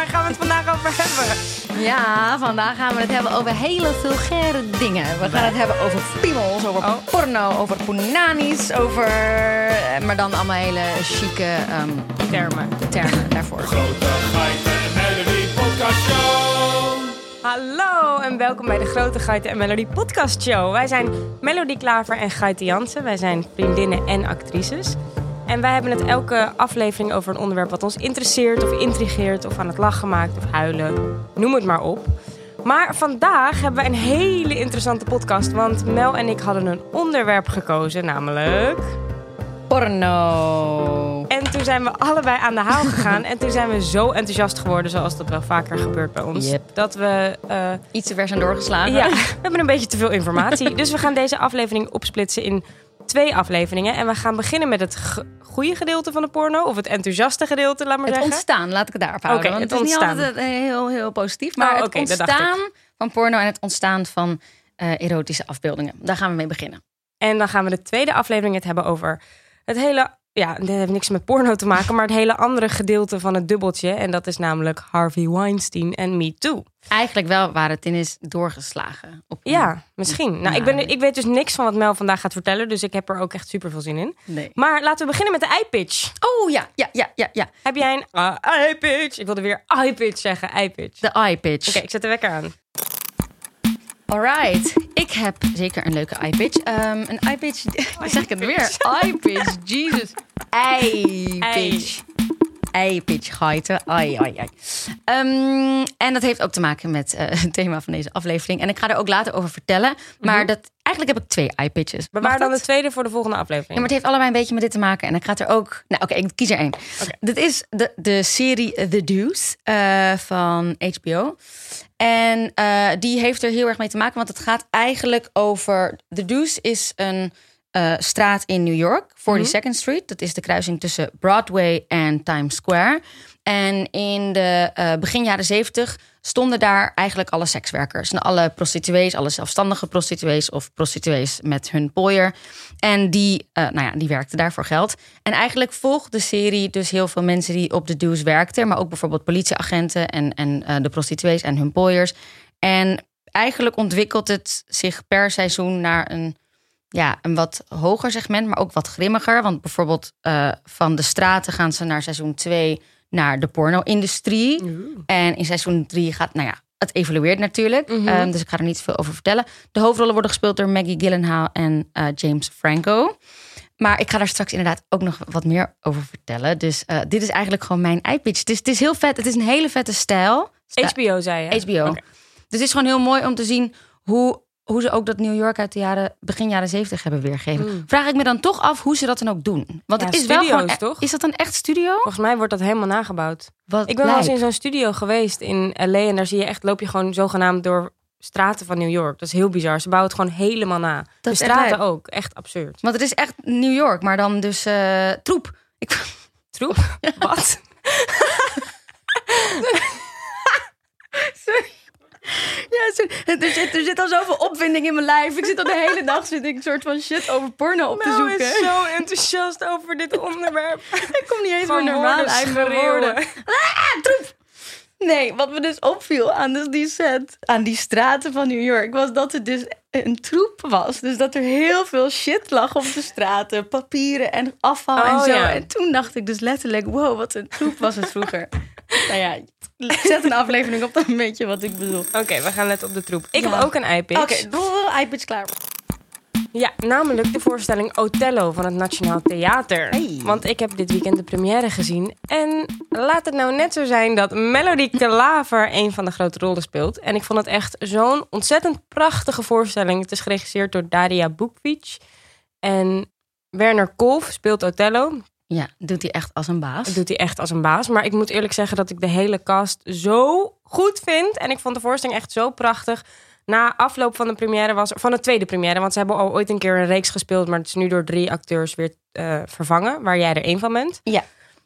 waar gaan we het vandaag over hebben? Ja, vandaag gaan we het hebben over hele vulgaire dingen. We gaan het hebben over piemels, over Oh. porno, over poenanis, over... eh, Maar dan allemaal hele chique ehm, Termen. termen daarvoor. Grote geiten en Melody Podcast Show. Hallo en welkom bij de Grote Guiten en Melody Podcast Show. Wij zijn Melody Klaver en Guiten Jansen. Wij zijn vriendinnen en actrices. En wij hebben het elke aflevering over een onderwerp wat ons interesseert of intrigeert of aan het lachen maakt of huilen. Noem het maar op. Maar vandaag hebben we een hele interessante podcast, want Mel en ik hadden een onderwerp gekozen, namelijk... Porno. En toen zijn we allebei aan de haal gegaan. en toen zijn we zo enthousiast geworden, zoals dat wel vaker gebeurt bij ons. Yep. Dat we. eh, Iets te ver zijn doorgeslagen. ja, we hebben een beetje te veel informatie. dus we gaan deze aflevering opsplitsen in twee afleveringen. En we gaan beginnen met het goede gedeelte van de porno. Of het enthousiaste gedeelte, laat maar Het zeggen. ontstaan, laat ik het daarop houden. Oké, want het het is niet ontstaan. altijd eh, heel, heel positief. Maar Oh, het dat dacht ontstaan van porno en het ontstaan van eh, erotische afbeeldingen. Daar gaan we mee beginnen. En dan gaan we de tweede aflevering het hebben over het hele. Ja, dit heeft niks met porno te maken, maar het hele andere gedeelte van het dubbeltje. En dat is namelijk Harvey Weinstein en Me Too. Eigenlijk wel waar het in is doorgeslagen. Op Ja, misschien. Nou, ik, ben, ik weet dus niks van wat Mel vandaag gaat vertellen, dus ik heb er ook echt super veel zin in. Nee. Maar laten we beginnen met de eye-pitch. Oh ja, ja, ja, ja, ja. Heb jij een uh, eye-pitch? Ik wilde weer eye-pitch zeggen, eye-pitch. De eye pitch. Oké, ik zet de wekker aan. Alright. Ik heb zeker een leuke eye pitch. Ehm, een eye pitch. Wat zeg ik het weer? Eye pitch. Jesus. Eye pitch. Eye pitch, geiten. Ai, ai, ai. Ehm, en dat heeft ook te maken met eh, het thema van deze aflevering. En ik ga er ook later over vertellen. Maar dat, eigenlijk heb ik twee eye pitches. Bewaar dan de tweede voor de volgende Ja, aflevering. maar het heeft allebei een beetje met dit te maken. En ik ga er ook. Nou, oké, ik kies er één. Dit is de, de serie The Deuce eh, van HBO. En eh, die heeft er heel erg mee te maken, want het gaat eigenlijk over. The Deuce is een eh, straat in New York, 42nd Street. Dat is de kruising tussen Broadway en Times Square. En in de eh, begin jaren 70 stonden daar eigenlijk alle sekswerkers. En alle prostituees, alle zelfstandige prostituees of prostituees met hun pooier. En die, eh, nou ja, die werkten daar voor geld. En eigenlijk volgt de serie dus heel veel mensen die op de dues werkten. Maar ook bijvoorbeeld politieagenten en, en de prostituees en hun pooiers. En eigenlijk ontwikkelt het zich per seizoen naar een, ja, een wat hoger segment, maar ook wat grimmiger. Want bijvoorbeeld eh, van de straten gaan ze naar seizoen 2 naar de porno-industrie. En in seizoen 3 gaat, nou ja, het evolueert natuurlijk. Mhm. Ehm, dus ik ga er niet veel over vertellen. De hoofdrollen worden gespeeld door Maggie Gyllenhaal en eh, James Franco. Maar ik ga daar straks inderdaad ook nog wat meer over vertellen. Dus eh, dit is eigenlijk gewoon mijn eye-pitch. Het is, het is heel vet. Het is een hele vette stijl. HBO zei je? HBO. Dus het is gewoon heel mooi om te zien hoe, hoe ze ook dat New York uit de jaren, begin jaren 70 hebben weergegeven. Vraag ik me dan toch af hoe ze dat dan ook doen. Want Ja, het is wel gewoon. e- toch? Is dat een echt studio? Volgens mij wordt dat helemaal nagebouwd. Wat Ik ben wel eens in zo'n studio geweest in LA en daar zie je echt, loop je gewoon zogenaamd door straten van New York. Dat is heel bizar. Ze bouwen het gewoon helemaal na. de echt straten ook. Echt absurd. Want het is echt New York, maar dan dus eh, troep. Ik, Troep? Wat? ja, er, zit, er zit al zoveel opwinding in mijn lijf. Ik zit al de hele dag zit ik een soort van shit over porno op te Mel zoeken. is zo enthousiast over dit onderwerp. Ik kom niet eens meer normaal uit mijn woorden. Ah, troep! Nee, wat me dus opviel aan dus die set, aan die straten van New York, was dat het dus een troep was. Dus dat er heel veel shit lag op de straten, papieren en afval en Oh, zo. ja. En toen dacht ik dus letterlijk, wow, wat een troep was het vroeger. nou ja, zet een aflevering op, dan weet je wat ik bedoel. Oké, we gaan letten op de troep. Ik Ja. heb ook een eye-pitch. Oké, okay, iPad's klaar. Ja, namelijk de voorstelling Othello van het Nationaal Theater. Hey. Want ik heb dit weekend de première gezien. En laat het nou net zo zijn dat Melody Klaver een van de grote rollen speelt. En ik vond het echt zo'n ontzettend prachtige voorstelling. Het is geregisseerd door Daria Bukvic. En Werner Kolf speelt Othello. Ja, doet hij echt als een baas. Dat doet hij echt als een baas. Maar ik moet eerlijk zeggen dat ik de hele cast zo goed vind. En ik vond de voorstelling echt zo prachtig. Na afloop van de première was van de tweede première, want ze hebben al ooit een keer een reeks gespeeld, maar het is nu door drie acteurs weer eh, vervangen, waar jij er één van bent. Ja.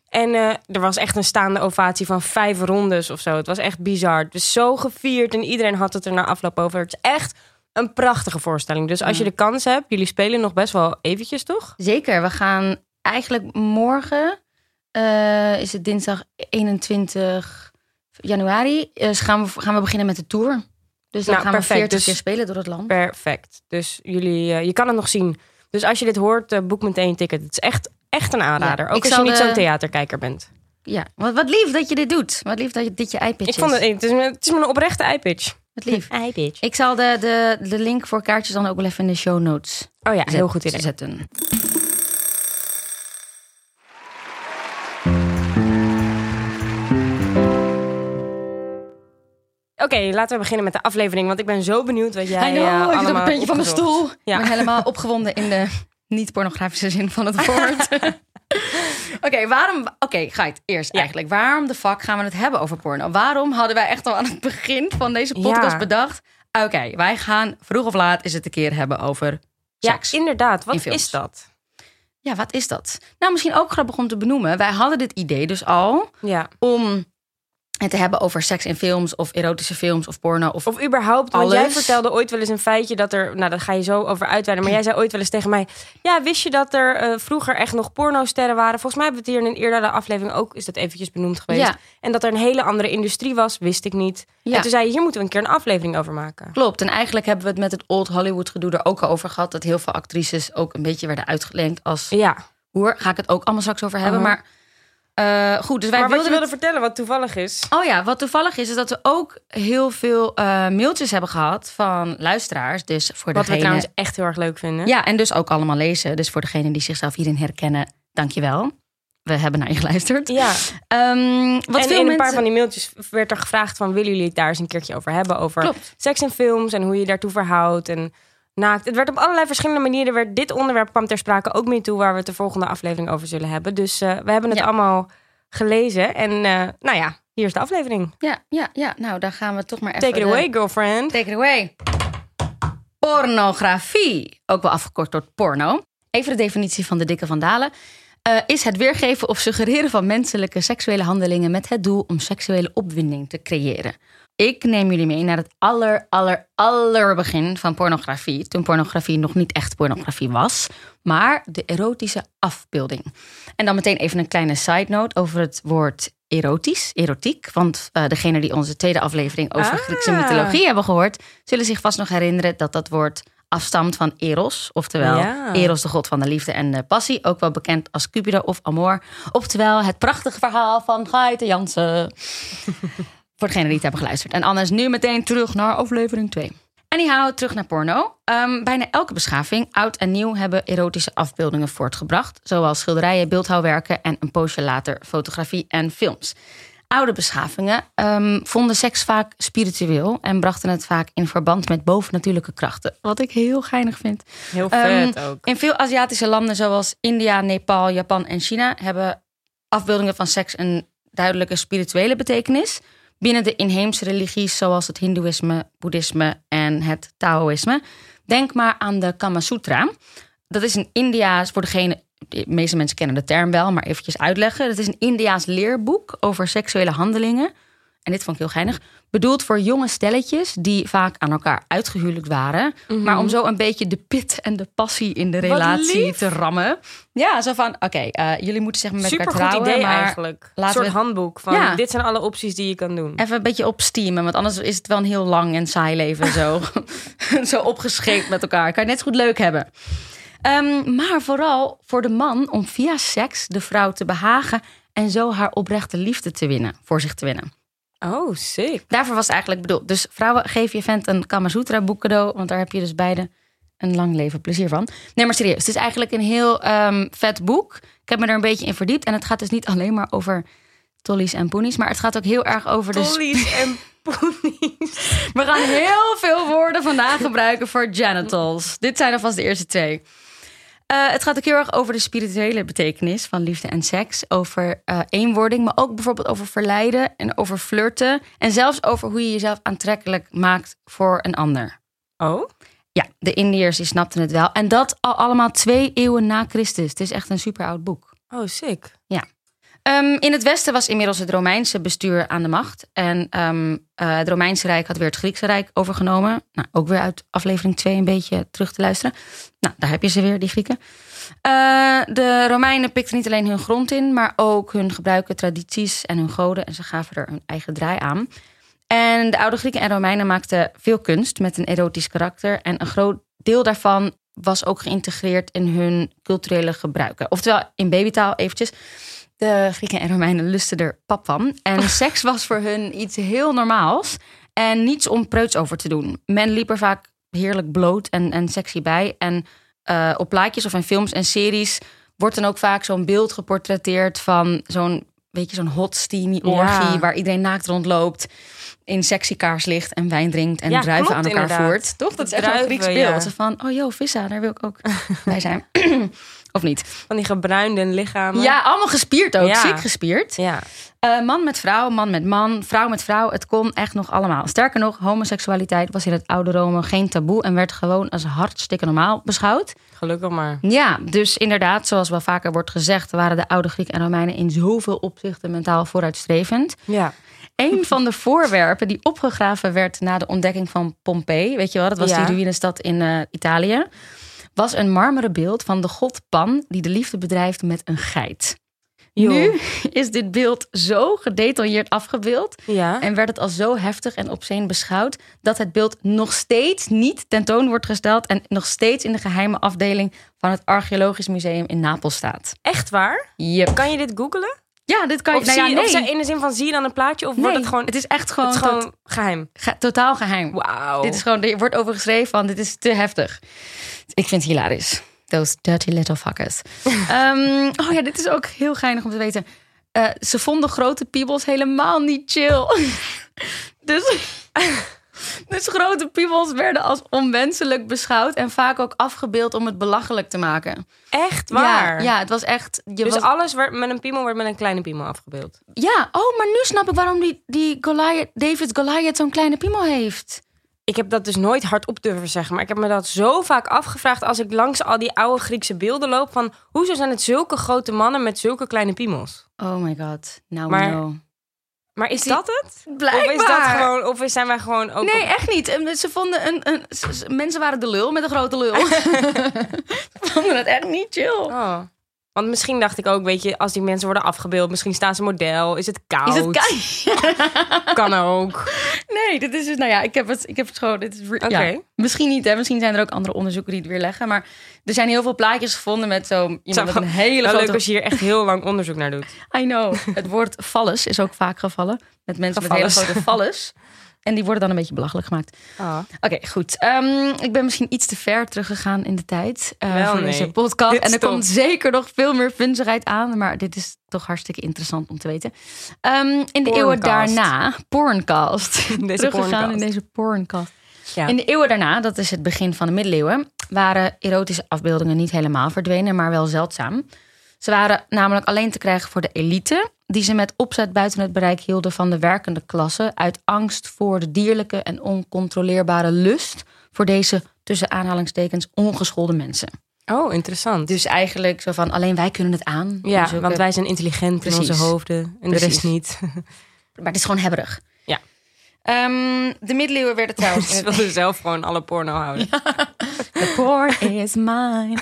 En eh, er was echt een staande ovatie van vijf rondes of zo. Het was echt bizar. Dus zo gevierd en iedereen had het er na afloop over. Het is echt een prachtige voorstelling. Dus als je de kans hebt, jullie spelen nog best wel eventjes, toch? Zeker, we gaan eigenlijk morgen, eh, is het dinsdag 21 januari eh, gaan, we, gaan we beginnen met de tour. Dus dan Nou, gaan perfect. we 40 Dus- keer spelen door het land. Perfect. Dus jullie, eh, je kan het nog zien. Dus als je dit hoort, boek meteen een ticket. Het is echt, echt een aanrader. Ja, Ook als je niet de- zo'n theaterkijker bent. Ja, wat, wat lief dat je dit doet. Wat lief dat je, dit je iPitch Ik vond is. het, het is, het is me een oprechte eye-pitch. Wat lief. Eye-pitch. Ik zal de, de, de link voor kaartjes dan ook wel even in de show notes Oh ja, heel goed idee. zetten. Oké, laten we beginnen met de aflevering. Want ik ben zo benieuwd wat jij I know, eh, ik zit op een puntje van mijn opgezocht. stoel. Ja. Ik ben helemaal opgewonden in de niet-pornografische zin van het woord. Oké, waarom... Oké, Gait, eerst Ja. eigenlijk. Waarom de fuck gaan we het hebben over porno? Waarom hadden wij echt al aan het begin van deze podcast Ja. bedacht... Oké, wij gaan vroeg of laat eens het een keer hebben over Ja, seks. inderdaad. Wat in is dat? Ja, wat is dat? Nou, misschien ook grappig om te benoemen. Wij hadden dit idee dus al Ja. om het te hebben over seks in films... of erotische films of porno of... Of überhaupt, want Alles. jij vertelde ooit wel eens een feitje dat er... Nou, daar ga je zo over uitweiden. Maar jij zei ooit wel eens tegen mij... Ja, wist je dat er eh, vroeger echt nog pornosterren waren? Volgens mij hebben we het hier in een eerdere aflevering ook... is dat eventjes benoemd geweest. Ja. En dat er een hele andere industrie was, wist ik niet. Ja. En toen zei je, hier moeten we een keer een aflevering over maken. Klopt. En eigenlijk hebben we het met het Old Hollywood gedoe er ook al over gehad. Dat heel veel actrices ook een beetje werden uitgelenkt als Ja, hoer. Ga ik het ook allemaal straks over hebben. Uh-huh. Maar eh, goed, dus wij maar wat je wilden... wilde het- vertellen, wat toevallig is... Oh ja, wat toevallig is, is dat we ook heel veel eh, mailtjes hebben gehad van luisteraars. Dus voor Wat we degene... trouwens echt heel erg leuk vinden. Ja, en dus ook allemaal lezen. Dus voor degenen die zichzelf hierin herkennen, dankjewel. We hebben naar je geluisterd. Ja, Ehm, wat en veel in een paar van die mailtjes werd er gevraagd van... willen jullie het daar eens een keertje over hebben? Over Klopt. seks en films en hoe je daartoe verhoudt en naakt. Het werd op allerlei verschillende manieren. Werd dit onderwerp kwam ter sprake ook mee toe... waar we het de volgende aflevering over zullen hebben. Dus eh, we hebben het Ja. allemaal gelezen. En eh, nou ja, hier is de aflevering. Ja, ja, ja. Nou, dan gaan we toch maar even... Take it de- away, girlfriend. Take it away. Pornografie, ook wel afgekort tot porno. Even de definitie van de dikke vandalen. Eh, is het weergeven of suggereren van menselijke seksuele handelingen met het doel om seksuele opwinding te creëren. Ik neem jullie mee naar het aller, aller, aller begin van pornografie. Toen pornografie nog niet echt pornografie was, maar de erotische afbeelding. En dan meteen even een kleine side note over het woord erotisch, erotiek. Want eh degene die onze tweede aflevering over Ah. Griekse mythologie hebben gehoord, zullen zich vast nog herinneren dat dat woord afstamt van Eros. Oftewel Ja. Eros, de god van de liefde en de passie. Ook wel bekend als Cupido of Amor. Oftewel het prachtige verhaal van Gaite Jansen. Voor degenen die het hebben geluisterd. En anders nu meteen terug naar aflevering 2. Anyhow, terug naar porno. Ehm, bijna elke beschaving, oud en nieuw, hebben erotische afbeeldingen voortgebracht. Zoals schilderijen, beeldhouwwerken en een poosje later fotografie en films. Oude beschavingen ehm, vonden seks vaak spiritueel en brachten het vaak in verband met bovennatuurlijke krachten. Wat ik heel geinig vind. Heel Ehm, vet ook. In veel Aziatische landen zoals India, Nepal, Japan en China hebben afbeeldingen van seks een duidelijke spirituele betekenis. Binnen de inheemse religies zoals het Hindoeïsme, Boeddhisme en het Taoïsme. Denk maar aan de Kama Sutra. Dat is een Indiaas, voor degene, de meeste mensen kennen de term wel, maar eventjes uitleggen. Dat is een Indiaas leerboek over seksuele handelingen. En dit vond ik heel geinig. Bedoeld voor jonge stelletjes die vaak aan elkaar uitgehuwelijkd waren. Maar om zo een beetje de pit en de passie in de Mhm. Relatie te rammen. Ja, zo van, oké, eh, jullie moeten zeg maar met Super elkaar goed trouwen. idee maar eigenlijk. Een soort we- handboek van Ja. dit zijn alle opties die je kan doen. Even een beetje opsteamen, want anders is het wel een heel lang en saai leven zo. zo opgescheept met elkaar. Kan je net zo goed leuk hebben. Ehm, maar vooral voor de man om via seks de vrouw te behagen en zo haar oprechte liefde te winnen, voor zich te winnen. Oh, sick. Daarvoor was het eigenlijk bedoeld. Dus vrouwen, geef je vent een Kama Sutra boek cadeau, want daar heb je dus beide een lang leven plezier van. Nee, maar serieus, het is eigenlijk een heel ehm, vet boek. Ik heb me er een beetje in verdiept en het gaat dus niet alleen maar over tollies en poenies, maar het gaat ook heel erg over de Tollies en poenies. we gaan heel veel woorden vandaag gebruiken voor genitals. Dit zijn alvast de eerste twee. Eh, het gaat ook heel erg over de spirituele betekenis van liefde en seks. Over eh, eenwording, maar ook bijvoorbeeld over verleiden en over flirten. En zelfs over hoe je jezelf aantrekkelijk maakt voor een ander. Oh? Ja, de Indiërs die snapten het wel. En dat al allemaal twee eeuwen na Christus. Het is echt een super oud boek. Oh, sick. Ehm, in het Westen was inmiddels het Romeinse bestuur aan de macht. En ehm, eh, het Romeinse Rijk had weer het Griekse Rijk overgenomen. Nou, ook weer uit aflevering 2 een beetje terug te luisteren. Nou, daar heb je ze weer, die Grieken. Eh, de Romeinen pikten niet alleen hun grond in, maar ook hun gebruiken, tradities en hun goden. En ze gaven er hun eigen draai aan. En de oude Grieken en Romeinen maakten veel kunst met een erotisch karakter. En een groot deel daarvan was ook geïntegreerd in hun culturele gebruiken. Oftewel, in babytaal eventjes. De Grieken en Romeinen lusten er pap van. En seks was voor hun iets heel normaals. En niets om preuts over te doen. Men liep er vaak heerlijk bloot en, en sexy bij. En uh, op plaatjes of in films en series wordt dan ook vaak zo'n beeld geportretteerd van zo'n weet je, zo'n hot steamy orgie Ja. waar iedereen naakt rondloopt, in sexy kaarslicht en wijn drinkt en Ja, druiven klopt, aan elkaar inderdaad. voert. Toch? Dat is echt een Grieks beeld. Van, oh joh, vissa, daar wil ik ook bij zijn. of niet? Van die gebruinde lichamen. Ja, allemaal gespierd ook. Ja. Ziek gespierd. Ja. Eh, man met vrouw, man met man, vrouw met vrouw. Het kon echt nog allemaal. Sterker nog, homoseksualiteit was in het oude Rome geen taboe en werd gewoon als hartstikke normaal beschouwd. Gelukkig maar. Ja, dus inderdaad, zoals wel vaker wordt gezegd, waren de oude Grieken en Romeinen in zoveel opzichten mentaal vooruitstrevend. Ja. Een van de voorwerpen die opgegraven werd na de ontdekking van Pompeii, weet je wel, dat was Ja. die ruïnestad in eh, Italië, was een marmeren beeld van de god Pan die de liefde bedrijft met een geit. Nu is dit beeld zo gedetailleerd afgebeeld Ja. en werd het al zo heftig en obscene beschouwd dat het beeld nog steeds niet tentoon wordt gesteld en nog steeds in de geheime afdeling van het Archeologisch Museum in Napels staat. Echt waar? Yep. Kan je dit googelen? Ja, dit kan je. Of, nou zie, ja, of nee. in de zin van zie je dan een plaatje of Nee, wordt het gewoon... het is echt gewoon, het is gewoon tot- geheim. ge- totaal geheim. Wauw. Dit is gewoon, er wordt over geschreven van dit is te heftig. Ik vind het hilarisch. Those dirty little fuckers. Ehm, oh ja, dit is ook heel geinig om te weten. Eh, ze vonden grote piebels helemaal niet chill. dus, dus grote piebels werden als onwenselijk beschouwd en vaak ook afgebeeld om het belachelijk te maken. Echt waar? Ja, ja het was echt. Je Dus was, alles werd met een piemel wordt met een kleine piemel afgebeeld. ja, oh, maar nu snap ik waarom die, die Goliath, David Goliath zo'n kleine piemel heeft. Ik heb dat dus nooit hardop durven zeggen. Maar ik heb me dat zo vaak afgevraagd als ik langs al die oude Griekse beelden loop. Van hoezo zijn het zulke grote mannen met zulke kleine piemels? Oh my god. Nou, Maar- no. Maar is Die- dat het? Blijkbaar. Of is dat gewoon, of zijn wij gewoon ook. Nee, op- echt niet. En Ze vonden een, een, mensen waren de lul met een grote lul. Ze vonden het echt niet chill. Oh. Want misschien dacht ik ook, weet je, als die mensen worden afgebeeld, misschien staan ze model. Is het koud? Is het kei? Kan ook. Nee, dit is dus, nou ja, ik heb het, ik heb het gewoon. Dit is ja, misschien niet, hè? Misschien zijn er ook andere onderzoeken die het weer leggen. Maar er zijn heel veel plaatjes gevonden met zo iemand met een hele Wel leuk grote. als je hier echt heel lang onderzoek naar doet. I know. Het woord vallus is ook vaak gevallen met mensen met hele grote vallus. En die worden dan een beetje belachelijk gemaakt. Oh. Oké, goed. Ehm, ik ben misschien iets te ver teruggegaan in de tijd eh, Wel, voor nee. deze podcast. Dit en er top. komt zeker nog veel meer vunzigheid aan. Maar dit is toch hartstikke interessant om te weten. Ehm, in de eeuwen daarna, porncast. Deze teruggegaan porncast. in deze porncast. Ja. In de eeuwen daarna, dat is het begin van de middeleeuwen, waren erotische afbeeldingen niet helemaal verdwenen, maar wel zeldzaam. Ze waren namelijk alleen te krijgen voor de elite, die ze met opzet buiten het bereik hielden van de werkende klasse, uit angst voor de dierlijke en oncontroleerbare lust voor deze tussen aanhalingstekens ongeschoolde mensen. Oh, interessant. Dus eigenlijk zo van alleen wij kunnen het aan. ja, Zulke- want wij zijn intelligent Precies. in onze hoofden en de rest niet. Maar het is gewoon hebberig. Ehm, de middeleeuwen werden trouwens. Ze wilden zelf gewoon alle porno houden. The porn is mine.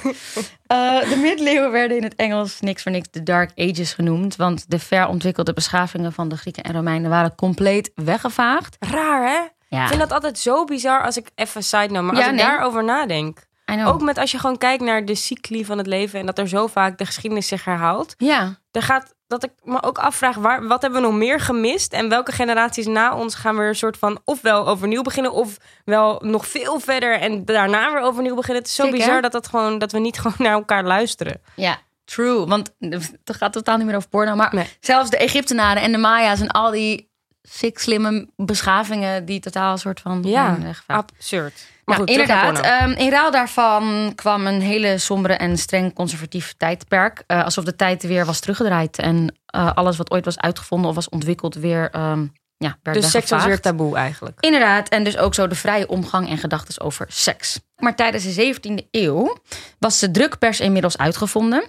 Eh, de middeleeuwen werden in het Engels niks voor niks de Dark Ages genoemd. Want de verontwikkelde beschavingen van de Grieken en Romeinen waren compleet weggevaagd. Raar, hè? Ja, Ik vind dat altijd zo bizar als ik even side note, maar Ja, als ik nee. daarover nadenk. Ook met als je gewoon kijkt naar de cycli van het leven en dat er zo vaak de geschiedenis zich herhaalt. Ja, Er gaat dat ik me ook afvraag, waar, wat hebben we nog meer gemist? En welke generaties na ons gaan weer een soort van ofwel overnieuw beginnen, of wel nog veel verder en daarna weer overnieuw beginnen. Het is zo hè? bizar dat, dat, gewoon, dat we niet gewoon naar elkaar luisteren. ja, true. Want het gaat totaal niet meer over porno. Maar Nee. zelfs de Egyptenaren en de Maya's en al die sick slimme beschavingen die totaal een soort van Ja, weggevaagd. absurd. Maar Nou, goed, inderdaad. ehm, in ruil daarvan kwam een hele sombere en streng conservatief tijdperk. Eh, alsof de tijd weer was teruggedraaid. En eh, alles wat ooit was uitgevonden of was ontwikkeld weer ehm, ja, werd dus seks was weer taboe eigenlijk. Inderdaad, en dus ook zo de vrije omgang en gedachten over seks. Maar tijdens de 17e eeuw was de drukpers inmiddels uitgevonden.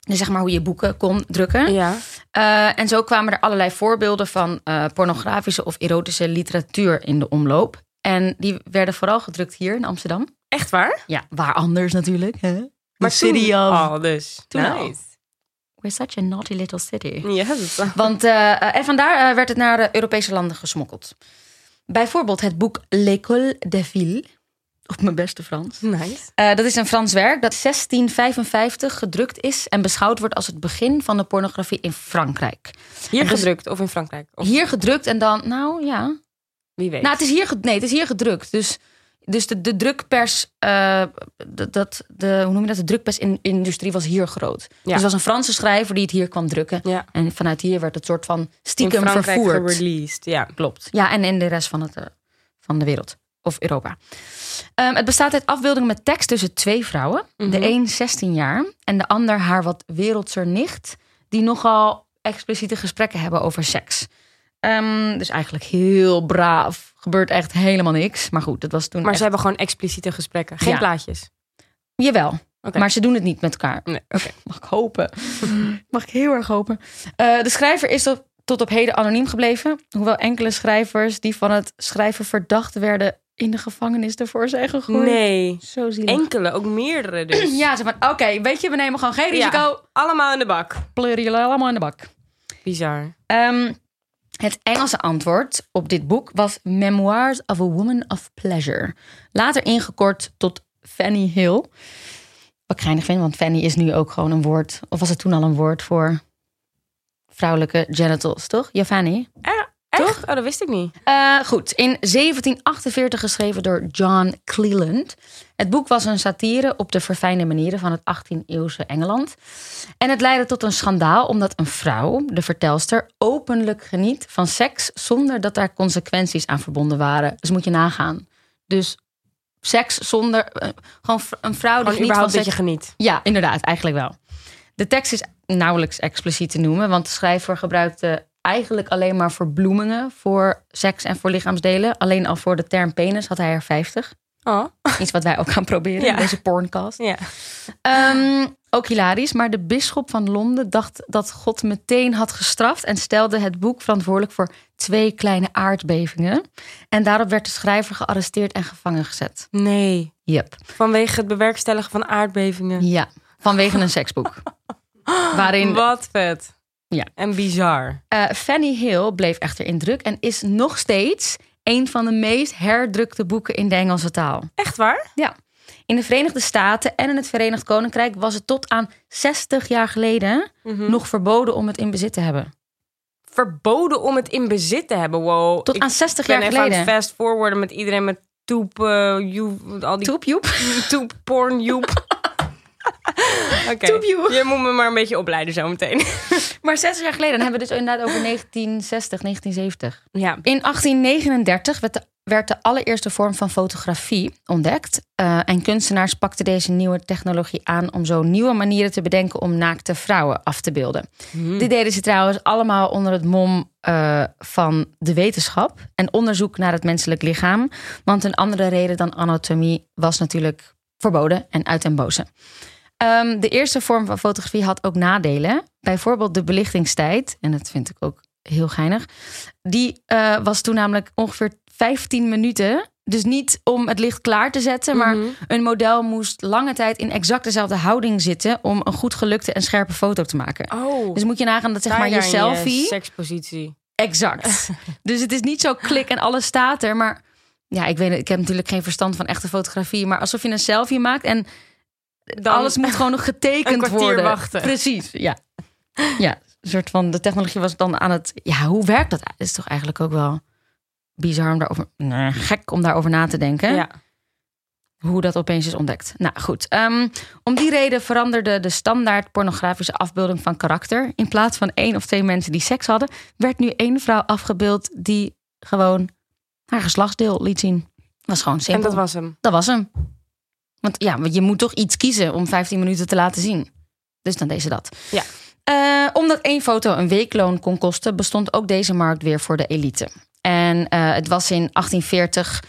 Dus zeg maar hoe je boeken kon drukken. Ja. Eh, en zo kwamen er allerlei voorbeelden van eh, pornografische of erotische literatuur in de omloop. En die werden vooral gedrukt hier in Amsterdam. Echt waar? Ja, waar anders natuurlijk. Hè? Maar city toen of... al dus. Toen al. nice. We're such a naughty little city. Yes. Want, eh, en vandaar werd het naar de Europese landen gesmokkeld. Bijvoorbeeld het boek L'École des Villes. Op mijn beste Frans. Nice. Eh, dat is een Frans werk dat 1655 gedrukt is en beschouwd wordt als het begin van de pornografie in Frankrijk. Hier En dus- gedrukt of in Frankrijk? Of Hier gedrukt en dan, nou ja. wie weet. Nou, het is hier, nee, het is hier gedrukt. Dus, dus de, de drukpers, eh, dat- de, hoe noem je dat? De drukpersindustrie was hier groot. Dus er was een Franse schrijver die het hier kwam drukken. ja. En vanuit hier werd het soort van In stiekem Frankrijk vervoerd. gereleased. Ja. Klopt. Ja, en in de rest van, het, eh, van de wereld. Of Europa. Ehm, het bestaat uit afbeeldingen met tekst tussen twee vrouwen. De Mhm. een 16 jaar en de ander haar wat wereldser nicht. Die nogal expliciete gesprekken hebben over seks. Ehm, dus eigenlijk heel braaf. Gebeurt echt helemaal niks. Maar goed, dat was toen Maar echt- ze hebben gewoon expliciete gesprekken. Geen Ja. plaatjes. Jawel. Maar ze doen het niet met elkaar. Nee, oké. Mag ik hopen. Mag ik heel erg hopen. Eh, de schrijver is tot op heden anoniem gebleven. Hoewel enkele schrijvers die van het schrijven verdacht werden... in de gevangenis ervoor zijn gegooid. Nee. Zo zielig. Enkele, ook meerdere dus. Ja, ze van, oké, weet je, we nemen gewoon geen risico. Ja. Allemaal in de bak. Pleuren jullie allemaal in de bak. Bizar. Ehm, het Engelse antwoord op dit boek was Memoirs of a Woman of Pleasure. Later ingekort tot Fanny Hill. Wat ik geinig vind, want Fanny is nu ook gewoon een woord. Of was het toen al een woord voor vrouwelijke genitals, toch? Ja, Echt? Oh, dat wist ik niet. Eh, goed, in 1748 geschreven door John Cleland. Het boek was een satire op de verfijnde manieren van het 18e-eeuwse Engeland. En het leidde tot een schandaal omdat een vrouw, de vertelster, openlijk geniet van seks zonder dat daar consequenties aan verbonden waren. Dus moet je nagaan. Dus seks zonder. eh, gewoon een vrouw die geniet van seks. je geniet. Ja, inderdaad, eigenlijk wel. De tekst is nauwelijks expliciet te noemen, want de schrijver gebruikte eigenlijk alleen maar verbloemingen voor seks en voor lichaamsdelen. Alleen al voor de term penis had hij er 50. Oh. Iets wat wij ook gaan proberen Ja. in deze porncast. Ja. Ehm, ook hilarisch, maar de bisschop van Londen dacht dat God meteen had gestraft en stelde het boek verantwoordelijk voor twee kleine aardbevingen. En daarop werd de schrijver gearresteerd en gevangen gezet. Nee. Yep. Vanwege het bewerkstelligen van aardbevingen. Ja, vanwege een seksboek. Waarin Wat vet. Ja. En bizar. Eh, Fanny Hill bleef echter in druk en is nog steeds een van de meest herdrukte boeken in de Engelse taal. Echt waar? Ja. In de Verenigde Staten en in het Verenigd Koninkrijk was het tot aan 60 jaar geleden Mhm. nog verboden om het in bezit te hebben. Verboden om het in bezit te hebben. Wow. Tot Ik aan 60 ben jaar even aan geleden. het fast forwarden met iedereen met toep, joep, al die Toep, joep. toep, porn, joep. Oké, je moet me maar een beetje opleiden zometeen. Maar 60 jaar geleden dan hebben we dus inderdaad over 1960, 1970. Ja. In 1839 werd de, werd de allereerste vorm van fotografie ontdekt. Eh, en kunstenaars pakten deze nieuwe technologie aan om zo nieuwe manieren te bedenken om naakte vrouwen af te beelden. Dit deden ze trouwens allemaal onder het mom eh, van de wetenschap en onderzoek naar het menselijk lichaam. Want een andere reden dan anatomie was natuurlijk verboden en uit den boze. Ehm, de eerste vorm van fotografie had ook nadelen. Bijvoorbeeld de belichtingstijd. En dat vind ik ook heel geinig. Die eh, was toen namelijk ongeveer 15 minuten. Dus niet om het licht klaar te zetten. Maar Mhm. een model moest lange tijd in exact dezelfde houding zitten. om een goed gelukte en scherpe foto te maken. Oh, Dus moet je nagaan dat zeg maar je selfie. sekspositie. Exact. dus het is niet zo klik en alles staat er. Maar ja, ik weet ik heb natuurlijk geen verstand van echte fotografie. Maar alsof je een selfie maakt en Dan- alles moet gewoon nog getekend Een kwartier worden. wachten. Precies, ja. Ja, een soort van de technologie was dan aan het. Ja, hoe werkt dat? Is toch eigenlijk ook wel bizar om daarover. Nee, gek om daarover na te denken. Ja. Hoe dat opeens is ontdekt. Nou goed. ehm, om die reden veranderde de standaard pornografische afbeelding van karakter. In plaats van één of twee mensen die seks hadden, werd nu één vrouw afgebeeld die gewoon haar geslachtsdeel liet zien. Was gewoon En simpel. dat was hem. Dat was hem. Want ja, je moet toch iets kiezen om 15 minuten te laten zien. Dus dan deze dat. Ja. Eh, omdat één foto een weekloon kon kosten, bestond ook deze markt weer voor de elite. En eh, het was in 1840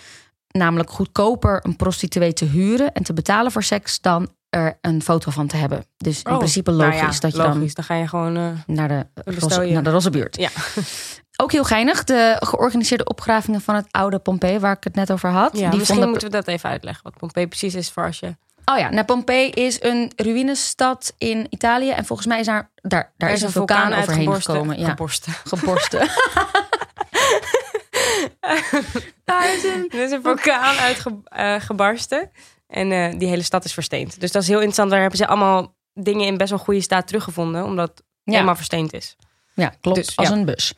namelijk goedkoper een prostituee te huren en te betalen voor seks dan er een foto van te hebben. Dus in Oh, principe nou logisch ja, dat je logisch. Dan ga je gewoon... eh, naar de, roze, je. naar de roze buurt. ja. Ook heel geinig, de georganiseerde opgravingen van het oude Pompeii, waar ik het net over had. ja, die misschien vonden moeten we dat even uitleggen. Wat Pompeii precies is voor als je Oh ja, nou, Pompeii is een ruïnestad in Italië. En volgens mij is daar, daar, daar is een vulkaan, overheen uitgeborsten. gekomen. Ja, Geborsten. geborsten. daar is een... Er is een vulkaan uitgebarsten. en eh, die hele stad is versteend. Dus dat is heel interessant. Daar hebben ze allemaal dingen in best wel goede staat teruggevonden. Omdat Ja. helemaal versteend is. Ja, klopt. Dus, als ja. een bus.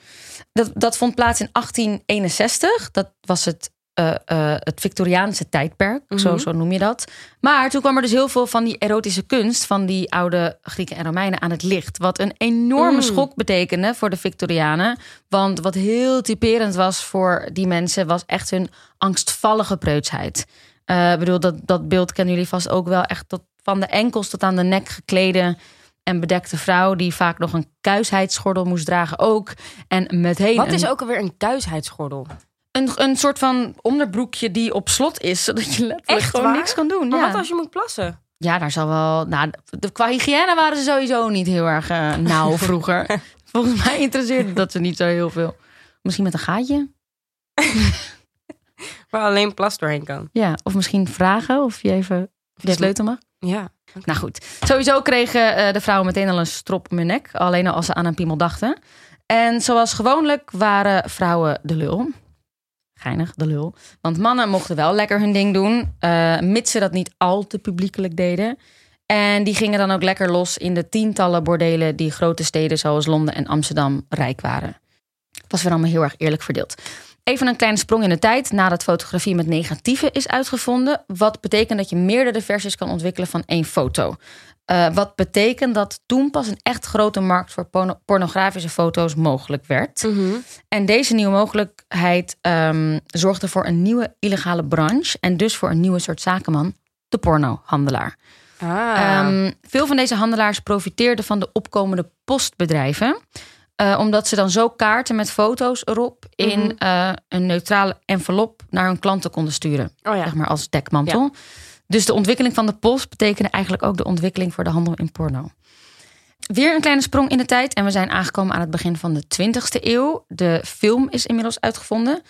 Dat, dat vond plaats in 1861. Dat was het, eh, het Victoriaanse tijdperk. zo, Mhm. zo noem je dat. Maar toen kwam er dus heel veel van die erotische kunst... van die oude Grieken en Romeinen aan het licht. Wat een enorme Mm. schok betekende voor de Victorianen. Want wat heel typerend was voor die mensen... was echt hun angstvallige preutsheid. Eh, Ik bedoel, dat, dat beeld kennen jullie vast ook wel. Echt tot, van de enkels tot aan de nek geklede en bedekte vrouw... die vaak nog een kuisheidsgordel moest dragen ook. En meteen Wat is een, ook alweer een kuisheidsgordel? een, een soort van onderbroekje die op slot is... zodat je letterlijk Echt gewoon waar? niks kan doen. Maar ja. wat als je moet plassen? ja, daar zal wel... Nou, de, qua hygiëne waren ze sowieso niet heel erg eh, nauw vroeger. Volgens mij interesseerde dat ze niet zo heel veel. Misschien met een gaatje? Waar alleen plas doorheen kan. Ja, of misschien vragen of je even de sleutel mag. Ja. Nou goed, sowieso kregen eh, de vrouwen meteen al een strop om hun nek. Alleen al als ze aan een piemel dachten. En zoals gewoonlijk waren vrouwen de lul. Geinig, de lul. Want mannen mochten wel lekker hun ding doen. eh, mits ze dat niet al te publiekelijk deden. En die gingen dan ook lekker los in de tientallen bordelen... die grote steden zoals Londen en Amsterdam rijk waren. Het was weer allemaal heel erg eerlijk verdeeld. Even een kleine sprong in de tijd nadat fotografie met negatieven is uitgevonden. Wat betekent dat je meerdere versies kan ontwikkelen van één foto. Eh, wat betekent dat toen pas een echt grote markt voor porno- pornografische foto's mogelijk werd. En deze nieuwe mogelijkheid ehm, zorgde voor een nieuwe illegale branche. En dus voor een nieuwe soort zakenman, de pornohandelaar. Ah. Ehm, veel van deze handelaars profiteerden van de opkomende postbedrijven. Eh, omdat ze dan zo kaarten met foto's erop in Mhm. eh, een neutrale envelop naar hun klanten konden sturen. oh ja. Zeg maar als dekmantel. Dus de ontwikkeling van de post betekende eigenlijk ook de ontwikkeling voor de handel in porno. Weer een kleine sprong in de tijd en we zijn aangekomen aan het begin van de 20e eeuw. De film is inmiddels uitgevonden.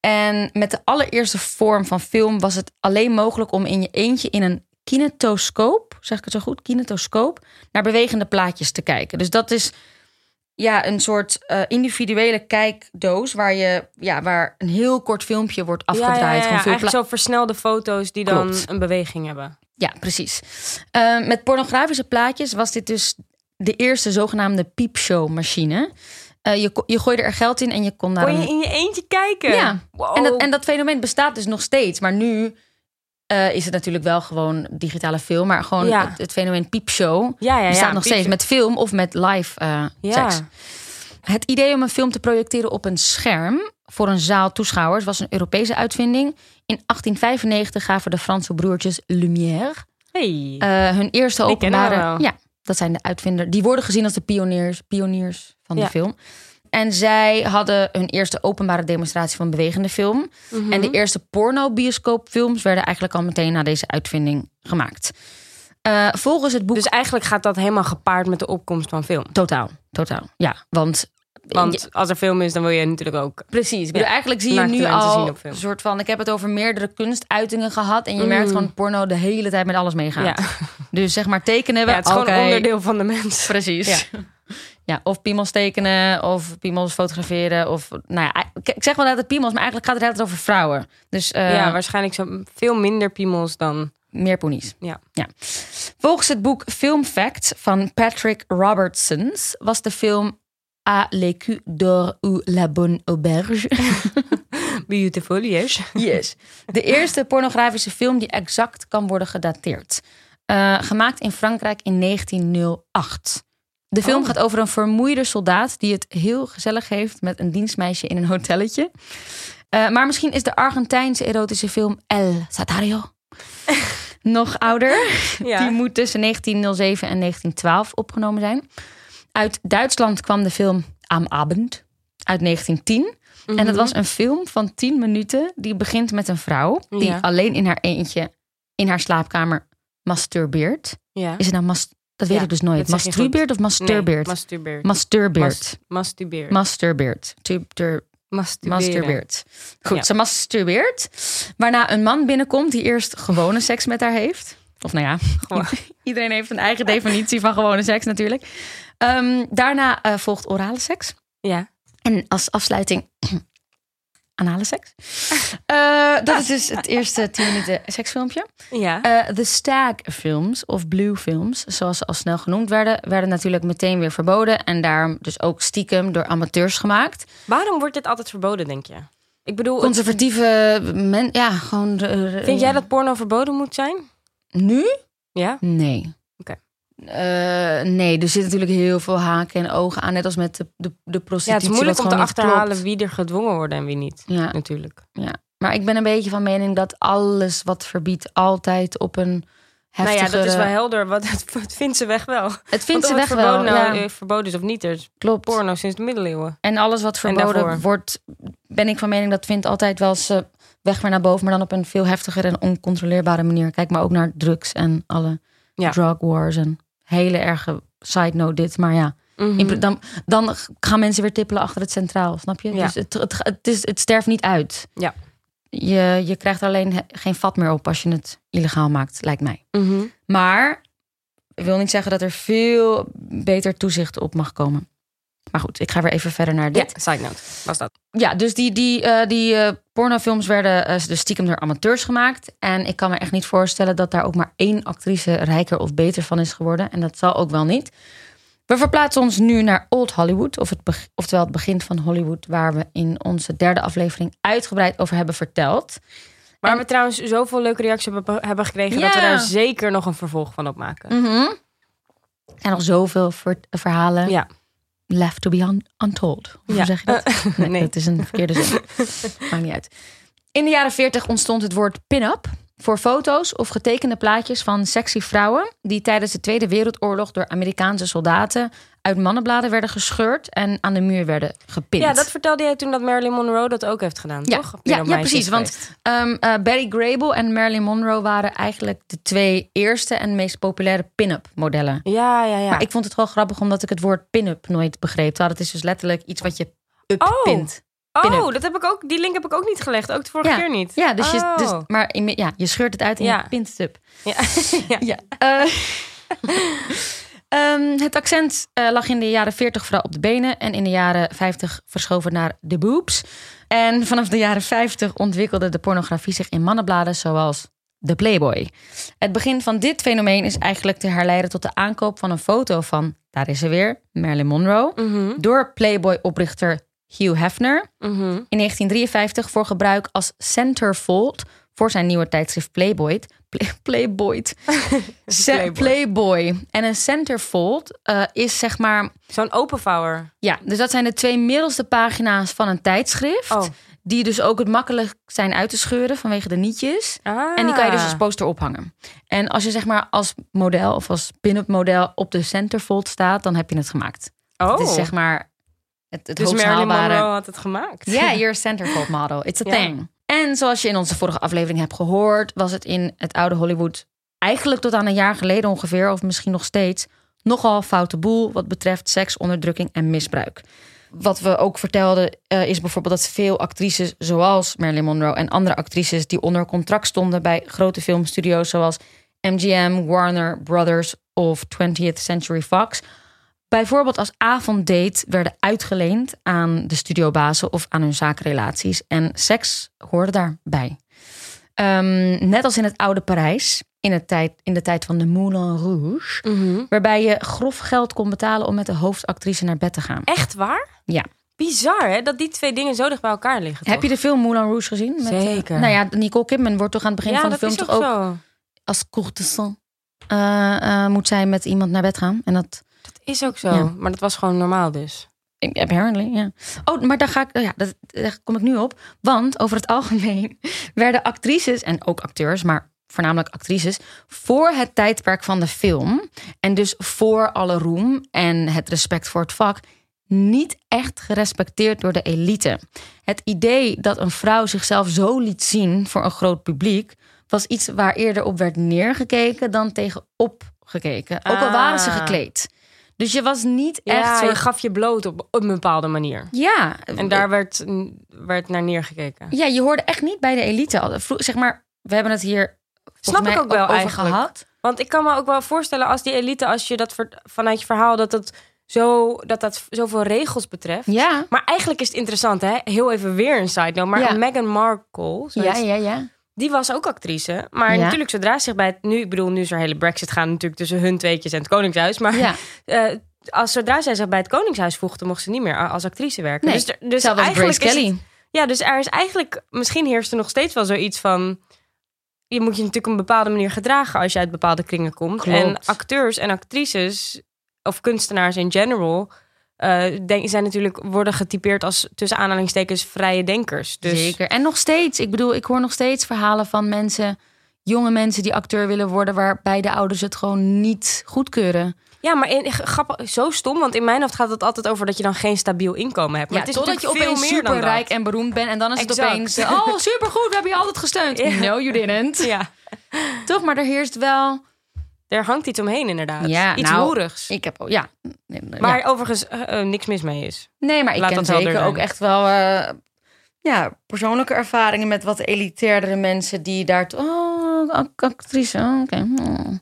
En met de allereerste vorm van film was het alleen mogelijk om in je eentje in een kinetoscoop, zeg ik het zo goed, kinetoscoop, naar bewegende plaatjes te kijken. Dus dat is ja, een soort eh, individuele kijkdoos waar je ja, waar een heel kort filmpje wordt afgedraaid. Ja, ja, ja, Gewoon veel Eigenlijk zo versnelde foto's die dan Klopt. een beweging hebben. ja, precies. Eh, met pornografische plaatjes was dit dus de eerste zogenaamde piepshow-machine. Eh, je, je gooide er geld in en je kon daar Kon je in je eentje kijken? Ja. Wow. En dat, en dat fenomeen bestaat dus nog steeds. Maar nu eh, is het natuurlijk wel gewoon digitale film. Maar gewoon Ja. het, het fenomeen piepshow ja, ja, ja, bestaat nog steeds. Met film of met live eh, Ja. seks. Het idee om een film te projecteren op een scherm voor een zaal toeschouwers was een Europese uitvinding. In 1895 gaven de Franse broertjes Lumière Hey. eh, hun eerste openbare. Ja, dat zijn de uitvinder. Die worden gezien als de pioniers, pioniers van de film. En zij hadden hun eerste openbare demonstratie van bewegende film. Mhm. En de eerste porno-bioscoopfilms werden eigenlijk al meteen na deze uitvinding gemaakt. Eh, volgens het boek. Dus eigenlijk gaat dat helemaal gepaard met de opkomst van film. Totaal, totaal. Ja, want. Want als er film is, dan wil je natuurlijk ook... precies. Ja, eigenlijk zie je nu al een soort van. Ik heb het over meerdere kunstuitingen gehad. En je Mm. merkt gewoon porno de hele tijd met alles meegaat. Ja. Dus zeg maar tekenen we. Ja, het is gewoon onderdeel van de mens. Precies. Ja. of piemels tekenen, of piemels fotograferen. Of, nou ja, ik zeg wel dat het piemels, maar eigenlijk gaat het altijd over vrouwen. Dus eh, ja, waarschijnlijk zo veel minder piemels dan... meer ponies. Ja. Volgens het boek Film Facts van Patrick Robertsons was de film A l'écu d'or ou la bonne auberge. Beautiful, yes. Yes. De eerste pornografische film die exact kan worden gedateerd. Eh, gemaakt in Frankrijk in 1908. De film Oh. gaat over een vermoeide soldaat die het heel gezellig heeft met een dienstmeisje in een hotelletje. Eh, maar misschien is de Argentijnse erotische film El Satario nog ouder. Ja. Die moet tussen 1907 en 1912 opgenomen zijn. Uit Duitsland kwam de film Am Abend uit 1910. En Mhm. dat was een film van 10 minuten. Die begint met een vrouw die Ja. alleen in haar eentje in haar slaapkamer masturbeert. Ja. Is het nou mas Dat weet Ja, ik dus nooit. Masturbeert of masturbeert? Nee, masturbeert. masturbeert. Mas- masturbeert. Masturbeert. Goed, Ja. ze masturbeert. Waarna een man binnenkomt die eerst gewone seks met haar heeft. Of nou ja, Gewoon. iedereen heeft een eigen definitie van gewone seks natuurlijk. Ehm, daarna eh, volgt orale seks. Ja. En als afsluiting anale seks. Eh, dat is dus het eerste 10 minuten seksfilmpje. Ja. Eh, de Stag films of Blue films, zoals ze al snel genoemd werden, werden natuurlijk meteen weer verboden. En daarom dus ook stiekem door amateurs gemaakt. Waarom wordt dit altijd verboden, denk je? Ik bedoel, Conservatieve men, ja, gewoon. de- vind jij dat porno verboden moet zijn? nu? Ja. Nee. Oké. Eh, nee, er zit natuurlijk heel veel haken en ogen aan, net als met de, de, de Ja, prostitutie. het is moeilijk om te achterhalen wie er gedwongen wordt en wie niet. Ja, Natuurlijk. ja. Maar ik ben een beetje van mening dat alles wat verbiedt altijd op een heftige... Nou ja, dat is wel helder. Wat, het, het vindt ze weg wel. Het vindt ze weg wel. nou, ja, verboden is of niet. Er is klopt. porno sinds de middeleeuwen. En alles wat En verboden wordt, ben ik van mening dat vindt altijd wel zijn weg weer naar boven, maar dan op een veel heftiger en oncontroleerbare manier. Kijk maar ook naar drugs en alle Ja. drug wars en hele erge side note dit, maar ja. In- dan, dan gaan mensen weer tippelen achter het centraal, snap je? Ja. Dus het, het, het, is, het sterft niet uit. Ja. Je, je krijgt alleen geen vat meer op als je het illegaal maakt, lijkt mij. Mhm. Maar ik wil niet zeggen dat er veel beter toezicht op mag komen. Maar goed, ik ga weer even verder naar dit. Ja, side note. Was dat. Ja, dus die, die, eh, die eh, pornofilms werden eh, dus stiekem door amateurs gemaakt. En ik kan me echt niet voorstellen dat daar ook maar één actrice rijker of beter van is geworden. En dat zal ook wel niet. We verplaatsen ons nu naar Old Hollywood, of het oftewel het begin van Hollywood, waar we in onze derde aflevering uitgebreid over hebben verteld. Waar En- we trouwens zoveel leuke reacties hebben, hebben gekregen... dat we daar zeker nog een vervolg van opmaken. Mhm. Er zijn nog zoveel ver- verhalen Ja. Left to be un- untold. Hoe Ja. zeg je dat? Nee, nee. dat is een verkeerde zin. Maakt niet uit. In de jaren 40 ontstond het woord pin-up voor foto's of getekende plaatjes van sexy vrouwen die tijdens de Tweede Wereldoorlog door Amerikaanse soldaten uit mannenbladen werden gescheurd en aan de muur werden gepind. Ja, dat vertelde jij toen dat Marilyn Monroe dat ook heeft gedaan, Ja, toch? Ja, dat ja, precies, want-? Ehm, eh, Betty Grable en Marilyn Monroe waren eigenlijk de twee eerste en meest populaire pin-up modellen. Ja, ja, ja. Maar ik vond het wel grappig omdat ik het woord pin-up nooit begreep. Terwijl het is dus letterlijk iets wat je up Oh. pint. Oh, dat heb ik ook, die link heb ik ook niet gelegd. Ook de vorige Ja. keer niet. Ja, dus je, Oh. dus, maar in- ja, je scheurt het uit en Ja. je pint het up. Ja. ja. Ja. Eh, ehm, het accent eh, lag in de jaren 40 vooral op de benen en in de jaren 50 verschoven naar de boobs. En vanaf de jaren 50 ontwikkelde de pornografie zich in mannenbladen zoals de Playboy. Het begin van dit fenomeen is eigenlijk te herleiden tot de aankoop van een foto van, daar is ze weer, Marilyn Monroe, Mhm, door Playboy-oprichter Hugh Hefner mhm. in 1953 voor gebruik als centerfold voor zijn nieuwe tijdschrift Playboy. Play, Playboy. Playboy. Playboy. En een centerfold eh, is zeg maar. Zo'n openvouwer. Ja, dus dat zijn de twee middelste pagina's van een tijdschrift. Oh. Die dus ook het makkelijk zijn uit te scheuren vanwege de nietjes. Ah. En die kan je dus als poster ophangen. En als je zeg maar als model of als pin-up model op de centerfold staat, dan heb je het gemaakt. Oh, Het is zeg maar het, het dus Marilyn. Monroe had het gemaakt. Ja, you're a centerfold model. It's a thing. En zoals je in onze vorige aflevering hebt gehoord, was het in het oude Hollywood eigenlijk tot aan een jaar geleden ongeveer, of misschien nog steeds, nogal foute boel wat betreft seks, onderdrukking en misbruik. Wat we ook vertelden eh, is bijvoorbeeld dat veel actrices zoals Marilyn Monroe en andere actrices die onder contract stonden bij grote filmstudio's zoals MGM, Warner Brothers of 20th Century Fox bijvoorbeeld als avonddate werden uitgeleend aan de studiobazen of aan hun zakenrelaties. En seks hoorde daarbij. Ehm, net als in het oude Parijs, in, het tijd, in de tijd van de Moulin Rouge, Mhm. waarbij je grof geld kon betalen om met de hoofdactrice naar bed te gaan. Echt waar? Ja. Bizar, hè? Dat die twee dingen zo dicht bij elkaar liggen. Heb je de film Moulin Rouge gezien? Met, eh, Zeker. nou ja, Nicole Kidman wordt toch aan het begin ja, van de film toch ook als courtesan eh, moet zij met iemand naar bed gaan. En Dat is ook zo. Ja. Maar dat was gewoon normaal dus. Apparently, ja. Oh, maar daar ga ik, ja, dat, daar kom ik nu op. Want over het algemeen werden actrices en ook acteurs, maar voornamelijk actrices, voor het tijdperk van de film en dus voor alle roem en het respect voor het vak, niet echt gerespecteerd door de elite. Het idee dat een vrouw zichzelf zo liet zien voor een groot publiek was iets waar eerder op werd neergekeken dan tegenop gekeken. Ook al waren ze Ah. gekleed. Dus je was niet echt. Ja, je gaf je bloot op, op een bepaalde manier. ja, En daar werd, werd naar neergekeken. Ja, je hoorde echt niet bij de elite. Zeg maar, we hebben het hier Snap ik ook wel over eigenlijk. gehad. Want ik kan me ook wel voorstellen als die elite, als je dat vanuit je verhaal, dat dat zo dat dat zoveel regels betreft. Ja, Maar eigenlijk is het interessant, hè? Heel even weer een side note. Maar Ja. Meghan Markle, zo ja, ja, ja. Die was ook actrice. Maar Ja. natuurlijk, zodra ze zich bij het... Nu, ik bedoel, nu is er hele brexit gaan natuurlijk tussen hun tweetjes en het Koningshuis. Maar ja. eh, als zodra zij zich bij het Koningshuis voegde, mocht ze niet meer als actrice werken. Nee, dus er- dus eigenlijk Grace is het- Kelly. ja, dus er is eigenlijk... Misschien heerst er nog steeds wel zoiets van... Je moet je natuurlijk op een bepaalde manier gedragen als je uit bepaalde kringen komt. Klopt. En acteurs en actrices, of kunstenaars in general... eh, denk, zijn natuurlijk, worden getypeerd als tussen aanhalingstekens vrije denkers. Dus Zeker. En nog steeds. Ik bedoel, ik hoor nog steeds verhalen van mensen, jonge mensen die acteur willen worden, waarbij de ouders het gewoon niet goedkeuren. Ja, maar in, grappig, zo stom, want in mijn hoofd gaat het altijd over dat je dan geen stabiel inkomen hebt. Maar Ja, het is totdat je opeens veel meer dan super rijk dat. en beroemd bent en dan is het Exact. opeens, eh, oh supergoed, we hebben je altijd gesteund. Ja. No, you didn't. Ja, Toch, maar er heerst wel. Er hangt iets omheen inderdaad. Ja, iets nou, hoerigs. Ik heb, ja. Maar ja. overigens eh, eh, niks mis mee is. nee, maar ik ken zeker ook echt wel, eh, ja, persoonlijke ervaringen met wat elitairdere mensen die daar, oh, ac- actrice, oh, oké. hmm.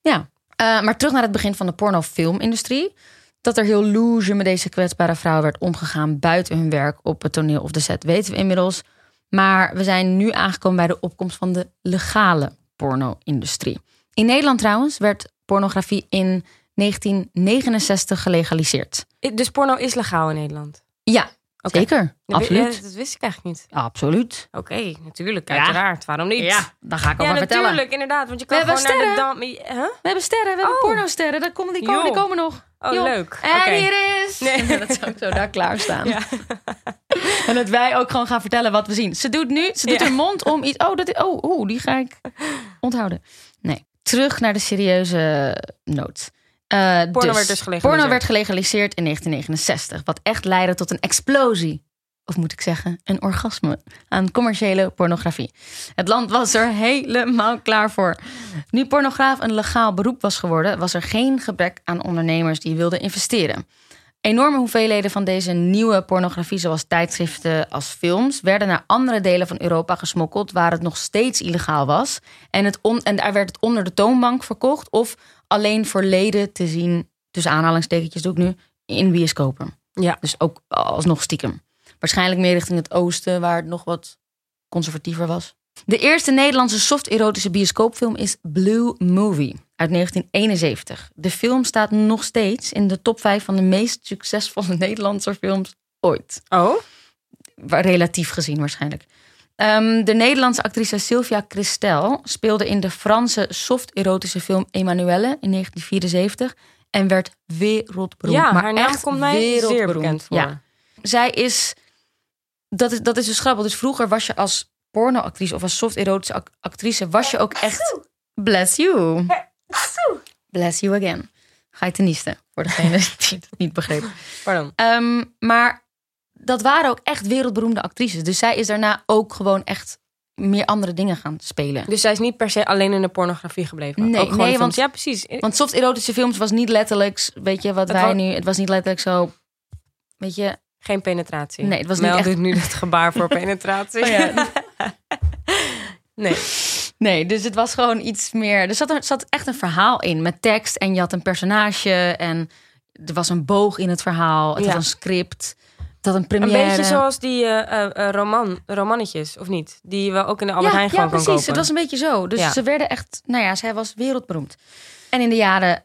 Ja, maar terug naar het begin van de pornofilmindustrie. Dat er heel loge met deze kwetsbare vrouwen werd omgegaan buiten hun werk op het toneel of de set, weten we inmiddels. Maar we zijn nu aangekomen bij de opkomst van de legale porno-industrie. In Nederland trouwens werd pornografie in 1969 gelegaliseerd. Dus porno is legaal in Nederland? Ja, zeker. Absoluut. ja, dat wist ik eigenlijk niet. Absoluut. Oké, natuurlijk, Ja. uiteraard. Waarom niet? Ja, daar ga ik Ja, over vertellen. natuurlijk, inderdaad. Want je kan We gewoon naar de dam... Huh? We hebben sterren, we hebben Oh. pornosterren. Dat komen, die, komen, die komen nog. Oh, Joh. leuk. En hier is... Nee. dat zou ik zo daar klaarstaan. Ja. En dat wij ook gewoon gaan vertellen wat we zien. Ze doet nu, ze doet Ja. haar mond om iets... Oh, dat, oh, oeh, die ga ik onthouden. Nee, terug naar de serieuze noot. Eh, Porno werd dus gelegaliseerd. Porno werd gelegaliseerd in 1969. Wat echt leidde tot een explosie. Of moet ik zeggen, een orgasme aan commerciële pornografie. Het land was er helemaal klaar voor. Nu pornograaf een legaal beroep was geworden, was er geen gebrek aan ondernemers die wilden investeren. Enorme hoeveelheden van deze nieuwe pornografie, zoals tijdschriften als films, werden naar andere delen van Europa gesmokkeld waar het nog steeds illegaal was. En, het on- en daar werd het onder de toonbank verkocht of alleen voor leden te zien, tussen aanhalingstekentjes doe ik nu, in bioscopen. Ja. Dus ook alsnog stiekem. Waarschijnlijk meer richting het oosten, waar het nog wat conservatiever was. De eerste Nederlandse soft-erotische bioscoopfilm is Blue Movie uit 1971. De film staat nog steeds in de top 5 van de meest succesvolle Nederlandse films ooit. Oh? Relatief gezien waarschijnlijk. Ehm, de Nederlandse actrice Sylvia Christel speelde in de Franse soft-erotische film Emanuelle in 1974 en werd wereldberoemd. Ja, maar haar naam echt komt mij zeer bekend voor. Ja. Zij is, dat is, dat is dus grappig. Dus vroeger was je als pornoactrice of als soft-erotische ac- actrice, was je ook echt... Bless you. Bless you again. Ga je te niesten, voor degene die het niet begreep. Pardon. Ehm, maar dat waren ook echt wereldberoemde actrices. Dus zij is daarna ook gewoon echt meer andere dingen gaan spelen. Dus zij is niet per se alleen in de pornografie gebleven? Nee, Ook nee, films. want- Ja, precies. Want soft-erotische films was niet letterlijk, weet je, wat Het wij nu... Het was niet letterlijk zo, weet je... Geen penetratie. Nee, het was niet Mel echt- doet nu het gebaar voor penetratie. Oh ja. nee. Nee, dus het was gewoon iets meer... Er zat, er zat echt een verhaal in met tekst en je had een personage en er was een boog in het verhaal. Het Ja. had een script, het had een Een première. beetje zoals die eh, roman, romannetjes, of niet? Die we ook in de Albert ja, Heijn ja, gewoon precies. kopen. Het was een beetje zo. Dus Ja. ze werden echt, nou ja, zij was wereldberoemd. En in de jaren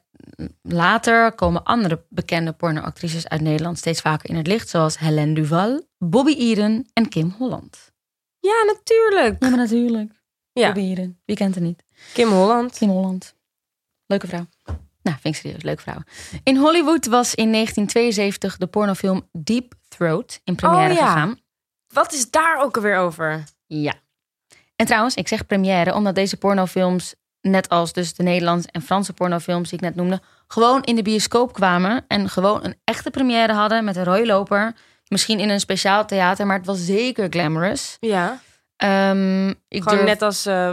later komen andere bekende pornoactrices uit Nederland steeds vaker in het licht, zoals Helene Duval, Bobby Eden en Kim Holland. Ja, natuurlijk. Ja, maar natuurlijk. Ja. Eden. Wie kent haar niet? Kim Holland. Kim Holland. Leuke vrouw. Nou, vind ik serieus, leuke vrouw. In Hollywood was in 1972 de pornofilm Deep Throat in première Oh, ja. gegaan. Wat is daar ook alweer over? Ja. En trouwens, ik zeg première omdat deze pornofilms, net als dus de Nederlandse en Franse pornofilms die ik net noemde, gewoon in de bioscoop kwamen en gewoon een echte première hadden met een rode loper. Misschien in een speciaal theater, maar het was zeker glamorous. Ja. Ehm, ik Gewoon durf- net als eh,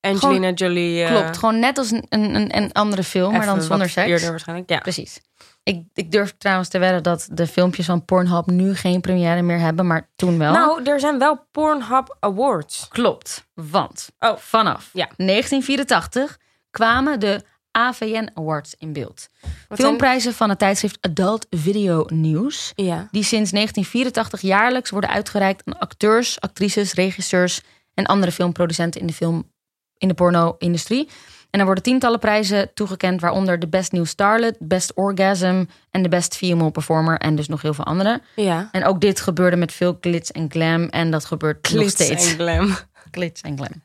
Angelina Jolie. eh, Klopt, gewoon net als een, een, een andere film, maar dan zonder seks. Eerder waarschijnlijk. Ja. Precies. Ik, ik durf trouwens te wedden dat de filmpjes van Pornhub nu geen première meer hebben, maar toen wel. Nou, er zijn wel Pornhub Awards. Klopt, want Oh. vanaf Ja. 1984 kwamen de AVN Awards in beeld. Wat Filmprijzen van het tijdschrift Adult Video News. Ja. Die sinds 1984 jaarlijks worden uitgereikt aan acteurs, actrices, regisseurs en andere filmproducenten in de film in de porno-industrie. En er worden tientallen prijzen toegekend, waaronder de Best New Starlet, Best Orgasm en de Best Female Performer en dus nog heel veel andere. Ja. En ook dit gebeurde met veel glitz en glam en dat gebeurt nog Glitz steeds. en glam. Glitz en glam.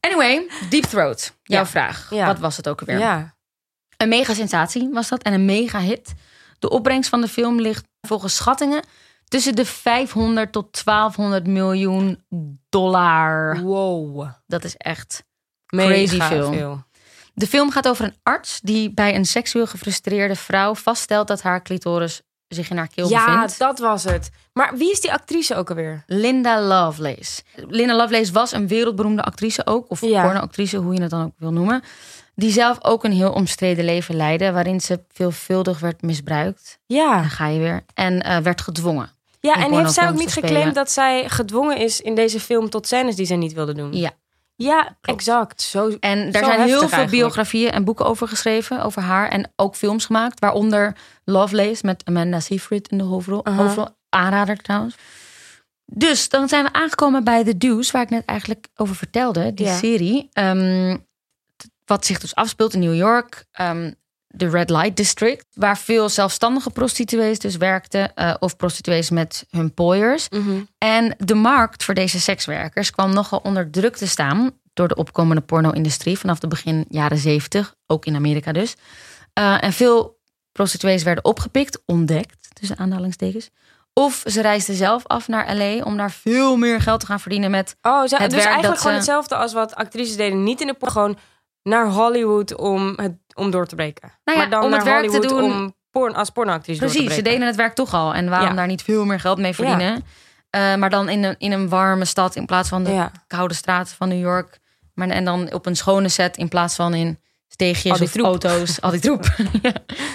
Anyway, Deep Throat. Jouw Ja. vraag. Ja. Wat was het ook alweer? Ja. Een mega sensatie was dat en een mega hit. De opbrengst van de film ligt volgens schattingen tussen de 500 tot 1200 miljoen dollar. Wow. Dat is echt. Crazy Crazy veel. veel. De film gaat over een arts die bij een seksueel gefrustreerde vrouw vaststelt dat haar clitoris zich in haar keel Ja, bevindt. dat was het. Maar wie is die actrice ook alweer? Linda Lovelace. Linda Lovelace was een wereldberoemde actrice ook, of Ja. pornoactrice, hoe je het dan ook wil noemen. Die zelf ook een heel omstreden leven leidde, waarin ze veelvuldig werd misbruikt. Ja. Dan ga je weer. En eh, werd gedwongen. Ja, en heeft zij ook niet geclaimd dat zij gedwongen is in deze film tot scènes die zij niet wilde doen? Ja. Ja, exact. Zo. En daar Zo zijn heel veel eigenlijk. biografieën en boeken over geschreven, over haar. En ook films gemaakt, waaronder Lovelace met Amanda Seyfried in de hoofdrol. Aha. hoofdrol. Aanrader trouwens. Dus dan zijn we aangekomen bij The Deuce, waar ik net eigenlijk over vertelde. Die serie. ehm, wat zich dus afspeelt in New York. ehm, de Red Light District. Waar veel zelfstandige prostituees dus werkten. eh, of prostituees met hun pooiers. Mhm. En de markt voor deze sekswerkers kwam nogal onder druk te staan door de opkomende porno-industrie vanaf de begin jaren 70, ook in Amerika dus. Eh, en veel prostituees werden opgepikt, ontdekt, tussen aanhalingstekens. Of ze reisden zelf af naar LA om daar veel meer geld te gaan verdienen met. Oh, ze, Het dus werk eigenlijk dat gewoon ze- hetzelfde als wat actrices deden. Niet in de porno, gewoon naar Hollywood om, het, om door te breken. Nou ja, maar dan om naar het werk te Hollywood doen- om porn, als pornoactrice door te Precies, ze breken. deden het werk toch al. En waarom Ja. daar niet veel meer geld mee verdienen? Eh, maar dan in een, in een warme stad in plaats van de koude straten van New York. Maar, en dan op een schone set in plaats van in steegjes of troep. auto's. Al die troep. Ja,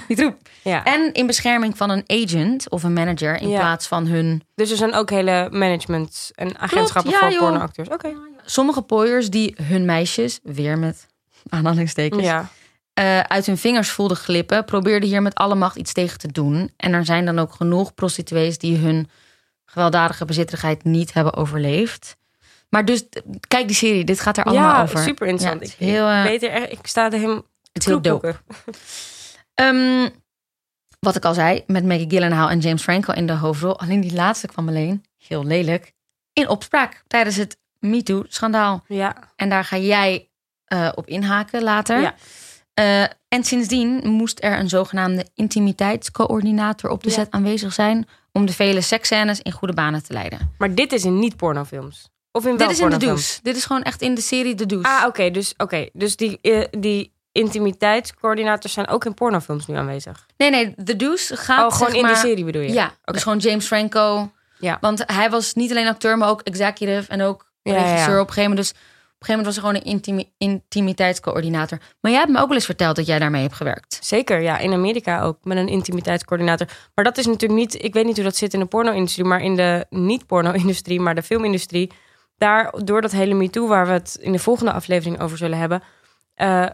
die troep. Ja. En in bescherming van een agent of een manager in Ja. plaats van hun... Dus er zijn ook hele management en agentschappen ja, voor pornoacteurs. Oké. Sommige pooiers die hun meisjes, weer met aanhalingstekens, Ja. eh, uit hun vingers voelden glippen, probeerden hier met alle macht iets tegen te doen. En er zijn dan ook genoeg prostituees die hun gewelddadige bezitterigheid niet hebben overleefd. Maar dus, kijk die serie, dit gaat er allemaal ja, over. super interessant. Ja, ik, heel, weet er echt, ik sta er helemaal Het is heel dope. Ehm, wat ik al zei, met Maggie Gyllenhaal en James Franco in de hoofdrol. Alleen die laatste kwam alleen, heel lelijk, in opspraak tijdens het MeToo-schandaal. Ja. En daar ga jij eh, op inhaken later. Ja. Eh, en sindsdien moest er een zogenaamde intimiteitscoördinator op de Ja. set aanwezig zijn... om de vele seksscènes in goede banen te leiden. Maar dit is in niet-pornofilms. Of in Dit is in de douche. Dit is gewoon echt in de serie De Douche. Ah, oké. dus, oké, dus die, eh, die intimiteitscoördinators zijn ook in pornofilms nu aanwezig. Nee, nee, The Douche gaat oh, gewoon zeg in die serie bedoel je? Ja, Oké. dus gewoon James Franco. Ja. Want hij was niet alleen acteur, maar ook executive en ook Ja, ja, ja. regisseur op een gegeven moment. Dus op een gegeven moment was er gewoon een intimi- intimiteitscoördinator. Maar jij hebt me ook wel eens verteld dat jij daarmee hebt gewerkt. Zeker, ja. In Amerika ook, met een intimiteitscoördinator. Maar dat is natuurlijk niet... Ik weet niet hoe dat zit in de porno-industrie... maar in de niet-porno-industrie, maar de filmindustrie... daar, door dat hele MeToo... waar we het in de volgende aflevering over zullen hebben... eh,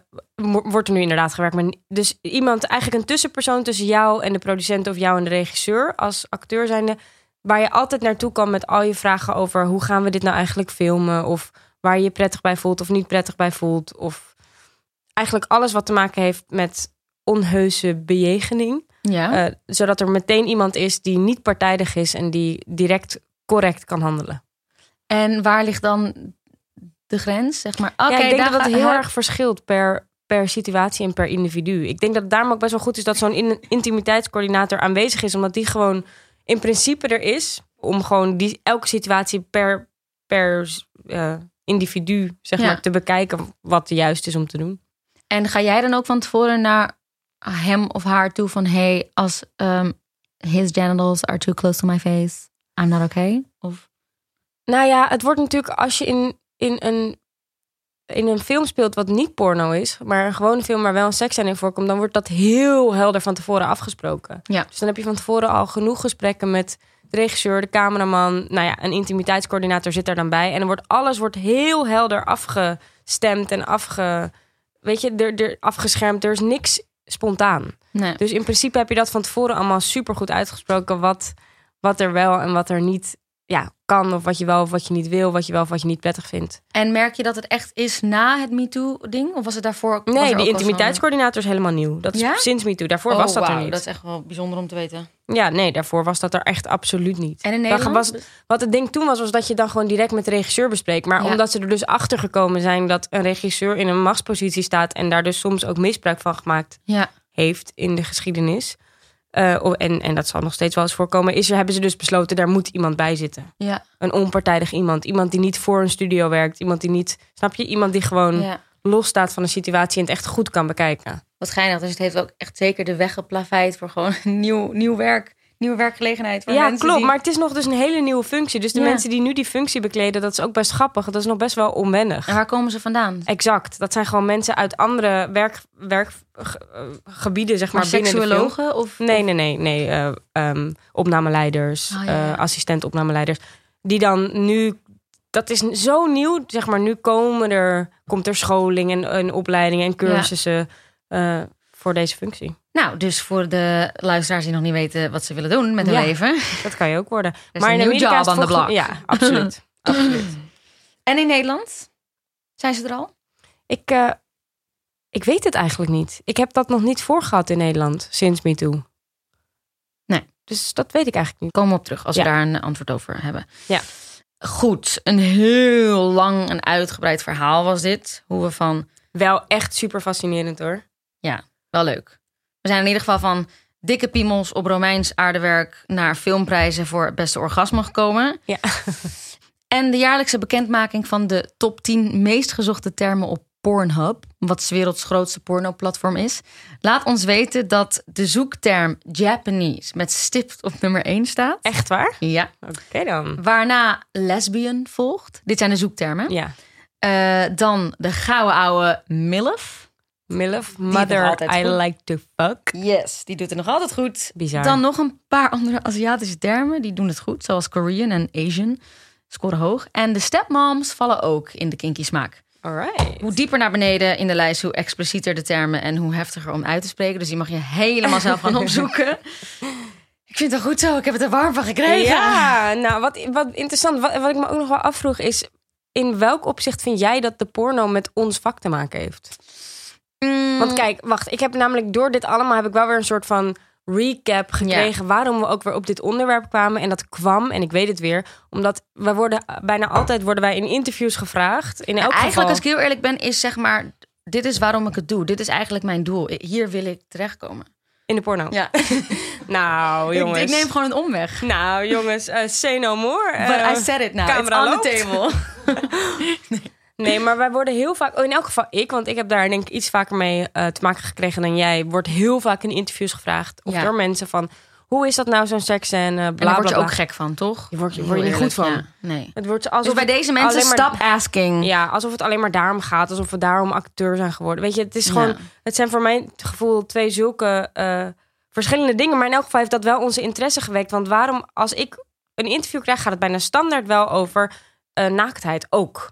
wordt er nu inderdaad gewerkt. met dus iemand, eigenlijk een tussenpersoon tussen jou en de producent... of jou en de regisseur als acteur zijnde... waar je altijd naartoe kan met al je vragen over... hoe gaan we dit nou eigenlijk filmen... of waar je je prettig bij voelt of niet prettig bij voelt... of eigenlijk alles wat te maken heeft met onheuse bejegening. Ja. Eh, zodat er meteen iemand is die niet partijdig is en die direct correct kan handelen. En waar ligt dan de grens? Zeg maar. Oké, ja, ik denk dat het heel erg verschilt per, per situatie en per individu. Ik denk dat het daarom ook best wel goed is dat zo'n in- intimiteitscoördinator aanwezig is, omdat die gewoon in principe er is om gewoon die, elke situatie per, per eh, individu zeg Ja. maar, te bekijken wat de juist is om te doen. En ga jij dan ook van tevoren naar hem of haar toe van... hey, als ehm, his genitals are too close to my face, I'm not okay? Of... Nou ja, het wordt natuurlijk als je in, in, een, in een film speelt wat niet porno is, maar een gewone film waar wel een seksscène in voorkomt, dan wordt dat heel helder van tevoren afgesproken. Ja. Dus dan heb je van tevoren al genoeg gesprekken met de regisseur, de cameraman, nou ja, een intimiteitscoördinator zit daar dan bij. En dan wordt alles wordt heel helder afgestemd en afge, weet je, er, er afgeschermd. Er is niks spontaan. Nee. Dus in principe heb je dat van tevoren allemaal super goed uitgesproken. Wat, wat er wel en wat er niet ja, kan. Of wat je wel of wat je niet wil. Wat je wel of wat je niet prettig vindt. En merk je dat het echt is na het MeToo-ding? Of was het daarvoor? was er Nee, ook die al intimiteitscoördinator is helemaal nieuw. Dat is Ja? sinds MeToo. Daarvoor was dat Oh, er wauw, niet. Dat is echt wel bijzonder om te weten. Ja, nee, daarvoor was dat er echt absoluut niet. En in Nederland? Was, wat het ding toen was, was dat je dan gewoon direct met de regisseur bespreekt. Maar Ja. omdat ze er dus achter gekomen zijn dat een regisseur in een machtspositie staat en daar dus soms ook misbruik van gemaakt Ja. heeft in de geschiedenis. Eh, oh, en, en dat zal nog steeds wel eens voorkomen. Is er, hebben ze dus besloten, daar moet iemand bij zitten. Ja. Een onpartijdig iemand. Iemand die niet voor een studio werkt. Iemand die niet, snap je? Iemand die gewoon ja. los staat van de situatie en het echt goed kan bekijken. Wat geinig. Dus het heeft ook echt zeker de weg geplaveid voor gewoon nieuw, nieuw werk. Nieuwe werkgelegenheid Ja, klopt. die- Maar het is nog dus een hele nieuwe functie. Dus de Ja. mensen die nu die functie bekleden, dat is ook best grappig. Dat is nog best wel onwennig. En waar komen ze vandaan? Exact. Dat zijn gewoon mensen uit andere werkgebieden, zeg maar, Maar binnen de film. seksuologen? Of, Nee, nee, nee. nee eh, ehm, opnameleiders, ja, ja. eh, assistent opnameleiders. Die dan nu... Dat is zo nieuw, zeg maar. Nu komen er, komt er scholing en, en opleidingen en cursussen eh, voor deze functie. Nou, dus voor de luisteraars die nog niet weten wat ze willen doen met hun Ja. leven. Dat kan je ook worden. een nieuw is job the volgens- block. Ja, absoluut. absoluut. En in Nederland? Zijn ze er al? Ik, eh, ik weet het eigenlijk niet. Ik heb dat nog niet voorgehad in Nederland sinds MeToo. Nee. Dus dat weet ik eigenlijk niet. Komen we op terug als Ja. we daar een antwoord over hebben. Ja. Goed, een heel lang en uitgebreid verhaal was dit. Hoe we van, Wel echt super fascinerend hoor. wel leuk. We zijn in ieder geval van dikke piemels op Romeins aardewerk naar filmprijzen voor het beste orgasme gekomen. Ja. En de jaarlijkse bekendmaking van de top 10 meest gezochte termen op Pornhub, wat 's werelds grootste pornoplatform is, laat ons weten dat de zoekterm Japanese met stipt op nummer 1 staat. Echt waar? Ja. Oké dan. Waarna lesbian volgt. Dit zijn de zoektermen. Ja. Eh, dan de gouden oude MILF. MILF, mother I goed. like to fuck. Yes, die doet het nog altijd goed. Bizar. Dan nog een paar andere Aziatische termen. Die doen het goed, zoals Korean en Asian. Scoren hoog. En de stepmoms vallen ook in de kinky smaak. Alright. Hoe dieper naar beneden in de lijst, hoe explicieter de termen en hoe heftiger om uit te spreken. Dus die mag je helemaal zelf gaan opzoeken. Ik vind het goed zo. Ik heb het er warm van gekregen. Ja, nou wat, wat interessant. Wat, wat ik me ook nog wel afvroeg is... in welk opzicht vind jij dat de porno met ons vak te maken heeft? Mm, Want kijk, wacht. Ik heb namelijk door dit allemaal... heb ik wel weer een soort van recap gekregen... waarom we ook weer op dit onderwerp kwamen. En dat kwam, en ik weet het weer... omdat wij worden bijna altijd worden wij in interviews gevraagd. In elk Eigenlijk, geval... als ik heel eerlijk ben, is zeg maar... Dit is waarom ik het doe. Dit is eigenlijk mijn doel. Hier wil ik terechtkomen. In de porno. Ja. Nou, jongens. Ik, ik neem gewoon een omweg. Nou, jongens, eh say no more. But Eh, I said it now. It's camera on loopt. the table. Nee, maar wij worden heel vaak, oh, in elk geval ik, want ik heb daar denk ik iets vaker mee eh, te maken gekregen dan jij, wordt heel vaak in interviews gevraagd of Ja. door mensen van hoe is dat nou zo'n seks en bla En bla daar word je ook gek van, toch? Je wordt- je wordt je niet goed van. ja. Nee. Het wordt alsof Dus bij deze mensen, stop asking. Ja, alsof het alleen maar daarom gaat, alsof we daarom acteur zijn geworden. Weet je, het is gewoon, Ja. het zijn voor mijn gevoel twee zulke eh, verschillende dingen, maar in elk geval heeft dat wel onze interesse gewekt. Want waarom, als ik een interview krijg, gaat het bijna standaard wel over naaktheid ook.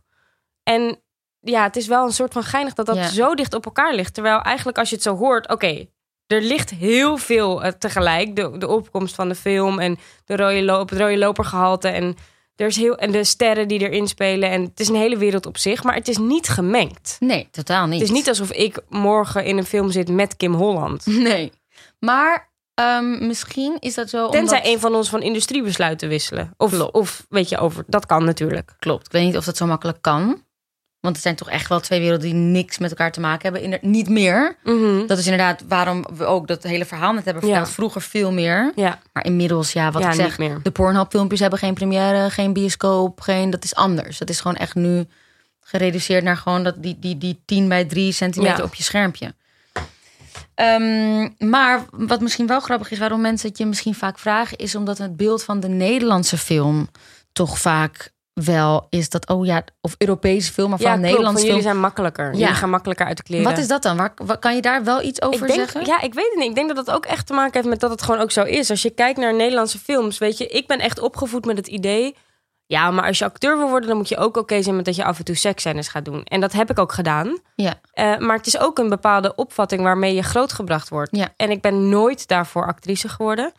En ja, het is wel een soort van geinig dat dat Ja. zo dicht op elkaar ligt. Terwijl eigenlijk als je het zo hoort, oké, er ligt heel veel eh, tegelijk. De, de opkomst van de film en de rode, loop, het rode lopergehalte en, er is heel, en de sterren die erin spelen. En het is een hele wereld op zich, maar het is niet gemengd. Nee, totaal niet. Het is niet alsof ik morgen in een film zit met Kim Holland. Nee. Maar ehm, misschien is dat zo Tenzij omdat... een van ons van industrie besluit te wisselen. Of, Klopt. of weet je, over. Dat kan natuurlijk. Klopt. Ik weet niet of dat zo makkelijk kan. Want het zijn toch echt wel twee werelden die niks met elkaar te maken hebben. Inder- niet meer. Dat is inderdaad waarom we ook dat hele verhaal net hebben verteld. Ja. Vroeger veel meer. Ja, Maar inmiddels, ja, wat Ja, ik zeg. De Pornhub filmpjes hebben geen première, geen bioscoop. Geen, dat is anders. Dat is gewoon echt nu gereduceerd naar gewoon dat, die, die, die 10 bij 3 centimeter op je schermpje. Ehm, maar wat misschien wel grappig is, waarom mensen het je misschien vaak vragen, is omdat het beeld van de Nederlandse film toch vaak wel is dat, oh ja, of Europese film, maar van ja een klopt. Nederlandse Van jullie film. zijn makkelijker. Jullie gaan makkelijker uit de kleren. Wat is dat dan? Waar, kan je daar wel iets over ik denk, zeggen? Ja, ik weet het niet. Ik denk dat dat ook echt te maken heeft met dat het gewoon ook zo is. Als je kijkt naar Nederlandse films, weet je, ik ben echt opgevoed met het idee. Ja, maar als je acteur wil worden, dan moet je ook oké zijn met dat je af en toe seksscènes gaat doen. En dat heb ik ook gedaan. Ja. Eh, maar het is ook een bepaalde opvatting waarmee je grootgebracht wordt. Ja. En ik ben nooit daarvoor actrice geworden.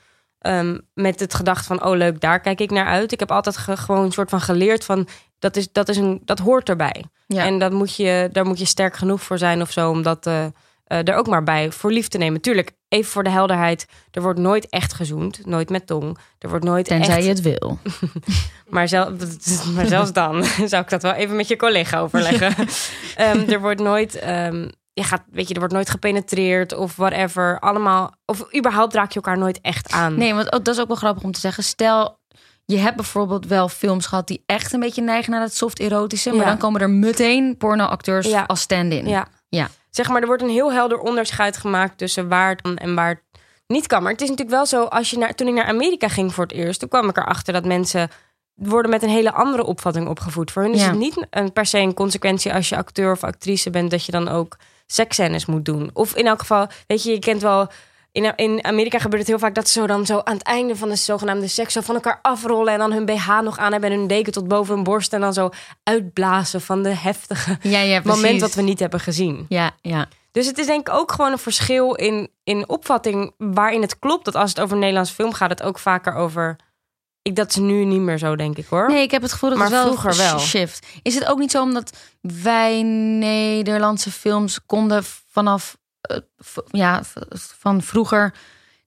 Ehm, met het gedacht van, oh leuk, daar kijk ik naar uit. Ik heb altijd ge- gewoon een soort van geleerd van, dat, is, dat, is een, dat hoort erbij. Ja. En dat moet je, daar moet je sterk genoeg voor zijn of zo, om dat eh, eh, er ook maar bij voor lief te nemen. Tuurlijk, even voor de helderheid, er wordt nooit echt gezoend. Nooit met tong. Er wordt nooit Tenzij echt... je het wil. Maar, zel, maar zelfs dan zou ik dat wel even met je collega overleggen. Ehm, er wordt nooit, ehm, je gaat, weet je, er wordt nooit gepenetreerd of whatever. Allemaal, of überhaupt raak je elkaar nooit echt aan. Nee, want dat is ook wel grappig om te zeggen. Stel, je hebt bijvoorbeeld wel films gehad die echt een beetje neigen naar het soft erotische. Maar Ja. dan komen er meteen pornoacteurs Ja. als stand-in. Ja. Ja. Zeg maar, er wordt een heel helder onderscheid gemaakt tussen waar het kan en waar het niet kan. Maar het is natuurlijk wel zo, als je naar, toen ik naar Amerika ging voor het eerst, toen kwam ik erachter dat mensen worden met een hele andere opvatting opgevoed. Voor hun is het niet een, per se een consequentie als je acteur of actrice bent, dat je dan ook seksscènes moet doen. Of in elk geval, weet je, je kent wel. In, in Amerika gebeurt het heel vaak dat ze zo dan zo aan het einde van de zogenaamde seks zo van elkaar afrollen en dan hun BH nog aan hebben en hun deken tot boven hun borst en dan zo uitblazen van de heftige Ja, ja, moment wat we niet hebben gezien. Ja, ja. Dus het is denk ik ook gewoon een verschil in, in opvatting waarin het klopt dat als het over Nederlands film gaat, het ook vaker over. Ik, dat is nu niet meer zo, denk ik hoor. Nee, ik heb het gevoel dat Maar het wel vroeger wel. shift. Is het ook niet zo omdat wij Nederlandse films konden vanaf eh, ja, van vroeger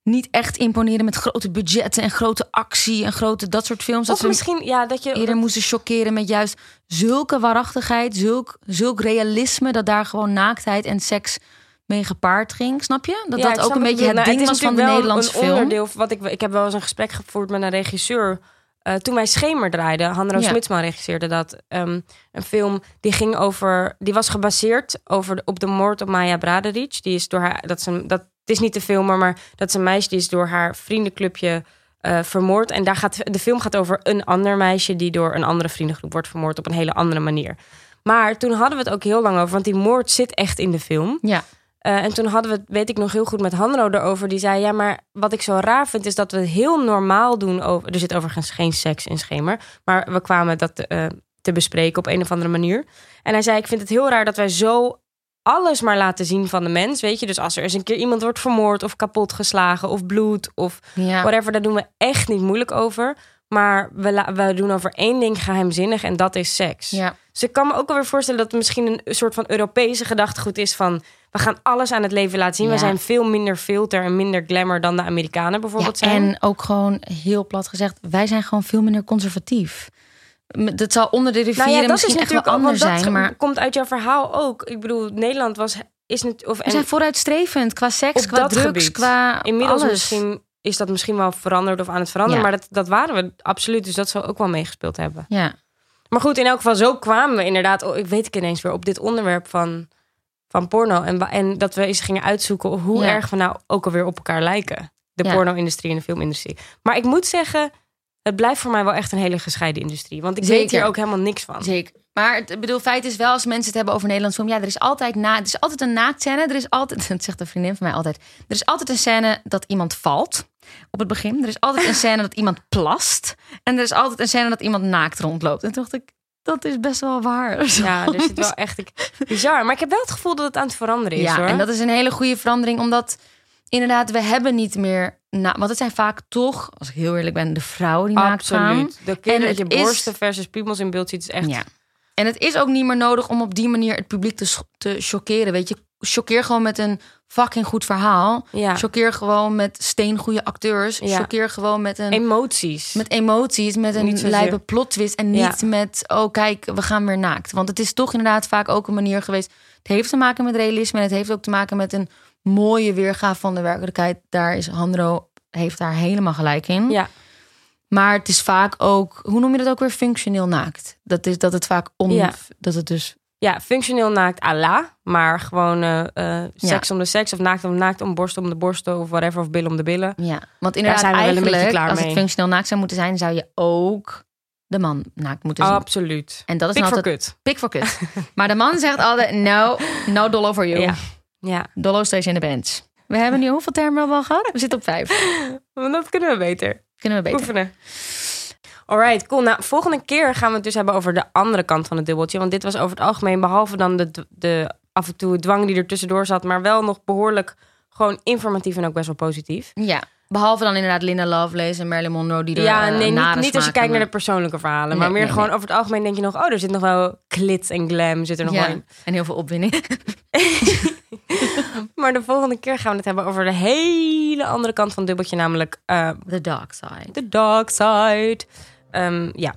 niet echt imponeren met grote budgetten en grote actie en grote dat soort films. Dat of ze misschien, ja, dat je. eerder moesten chockeren met juist zulke waarachtigheid, zulk, zulk realisme dat daar gewoon naaktheid en seks mee gepaard ging. Snap je? Dat Ja, dat ook een beetje je het ding Nou, was van de Nederlandse een film. Onderdeel, wat ik, ik heb wel eens een gesprek gevoerd met een regisseur. eh, toen wij Schemer draaiden, Hanro Ja. Smitsman regisseerde dat. ehm, een film die ging over. Die was gebaseerd over, op de moord op Maya Braderic. Die is door haar. Dat is een, dat, het is niet de film, maar dat is een meisje die is door haar vriendenclubje eh, vermoord. En daar gaat, de film gaat over een ander meisje die door een andere vriendengroep wordt vermoord op een hele andere manier. Maar toen hadden we het ook heel lang over, want die moord zit echt in de film. Ja, Eh, en toen hadden we het, weet ik nog heel goed, met Hanro erover. Die zei, ja, maar wat ik zo raar vind... is dat we het heel normaal doen over... Er zit overigens geen seks in Schemer. Maar we kwamen dat eh, te bespreken op een of andere manier. En hij zei, ik vind het heel raar dat wij zo alles maar laten zien van de mens. Weet je, dus als er eens een keer iemand wordt vermoord... of kapotgeslagen of bloed of ja. whatever... daar doen we echt niet moeilijk over. Maar we, we doen over één ding geheimzinnig en dat is seks. ja. Dus ik kan me ook alweer voorstellen dat het misschien een soort van Europese gedachtegoed is van we gaan alles aan het leven laten zien. Ja. We zijn veel minder filter en minder glamour dan de Amerikanen bijvoorbeeld Ja, zijn. en ook gewoon heel plat gezegd, wij zijn gewoon veel minder conservatief. Dat zal onder de rivieren nou ja, dat is misschien echt wel anders dat zijn, maar komt uit jouw verhaal ook. Ik bedoel, Nederland was is het of we zijn vooruitstrevend qua seks, qua drugs, gebied. qua inmiddels alles. misschien is dat misschien wel veranderd of aan het veranderen, Ja. maar dat, dat waren we absoluut. Dus dat zou ook wel meegespeeld hebben. Ja, Maar goed, in elk geval, zo kwamen we inderdaad, oh, ik weet ik ineens weer, op dit onderwerp van, van porno. En, en dat we eens gingen uitzoeken hoe Ja. erg we nou ook alweer op elkaar lijken. De Ja. porno-industrie en de filmindustrie. Maar ik moet zeggen, het blijft voor mij wel echt een hele gescheiden industrie. Want ik weet hier ook helemaal niks van. zeker. Maar het ik bedoel, feit is wel, als mensen het hebben over Nederlands film, ja, er is altijd na, er is altijd een naaktscène. Er is altijd, dat zegt een vriendin van mij altijd, er is altijd een scène dat iemand valt op het begin. Er is altijd een scène dat iemand plast. En er is altijd een scène dat iemand naakt rondloopt. En toen dacht ik, dat is best wel waar. Ja, er zit wel echt ik, bizar. Maar ik heb wel het gevoel dat het aan het veranderen is ja, hoor. en dat is een hele goede verandering, omdat inderdaad, we hebben niet meer. Na, want het zijn vaak toch, als ik heel eerlijk ben, de vrouwen die naakt gaan. Absoluut. De keer En dat je is- borsten versus piemels in beeld ziet, is echt... Ja. En het is ook niet meer nodig om op die manier het publiek te, te chockeren. Weet je, choqueer gewoon met een fucking goed verhaal. Ja. Choqueer gewoon met steengoede acteurs. Ja. Choqueer gewoon met een Emoties. met emoties, met een lijpe plot twist en niet Ja. met oh kijk, we gaan weer naakt. Want het is toch inderdaad vaak ook een manier geweest. Het heeft te maken met realisme en het heeft ook te maken met een mooie weergave van de werkelijkheid. Daar is Handro heeft daar helemaal gelijk in. Ja. Maar het is vaak ook, hoe noem je dat ook weer, functioneel naakt. Dat is dat het vaak on, Ja. dat het dus Ja, functioneel naakt à la. Maar gewoon eh, eh, seks om de seks. Of naakt om naakt om borst om de borsten. Of whatever. Of billen om de billen. ja. Want inderdaad, zijn we wel een beetje eigenlijk, klaar als het functioneel naakt zou moeten zijn, zou je ook de man naakt moeten zien. Absoluut. en dat is Pik nou voor altijd kut. pik voor kut. maar de man zegt altijd, no, no dollar for you. Ja. Ja, Dollo stays in de bench. We hebben nu hoeveel termen al gehad? We zitten op vijf. want dat kunnen we beter. Kunnen we beter. Oefenen. Alright, cool. Nou, volgende keer gaan we het dus hebben over de andere kant van het dubbeltje. Want dit was over het algemeen, behalve dan de, de af en toe dwang die er tussendoor zat, maar wel nog behoorlijk gewoon informatief en ook best wel positief. Ja. Behalve dan inderdaad Linda Lovelace en Marilyn Monroe die er Ja, eh, nee, niet, niet als je kijkt naar de persoonlijke verhalen, Nee, maar meer nee, gewoon nee. over het algemeen denk je nog, oh, er zit nog wel klit en glam zit er nog Ja, wel in. en heel veel opwinding. Maar de volgende keer gaan we het hebben over de hele andere kant van het dubbeltje, namelijk eh, The dark side. de dark side. Ehm, ja,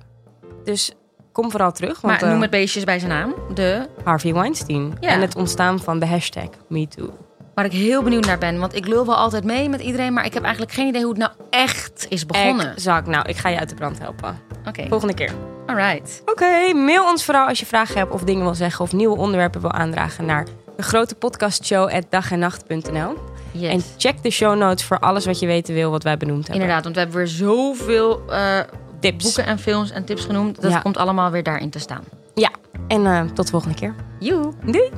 dus kom vooral terug, want Maar noem eh, het beestjes bij zijn naam. De, Harvey Weinstein Ja. en het ontstaan van de hashtag MeToo. waar ik heel benieuwd naar ben. Want ik lul wel altijd mee met iedereen. Maar ik heb eigenlijk geen idee hoe het nou echt is begonnen. Exact. Nou, ik ga je uit de brand helpen. Oké, Volgende keer. alright. Oké, mail ons vooral als je vragen hebt of dingen wil zeggen of nieuwe onderwerpen wil aandragen naar de grote podcastshow at dagennacht.nl. Yes. En check de show notes voor alles wat je weten wil wat wij benoemd hebben. Inderdaad, want we hebben weer zoveel eh, tips. boeken en films en tips genoemd. Dat komt allemaal weer daarin te staan. Ja, en eh, tot de volgende keer. Joe. Doei.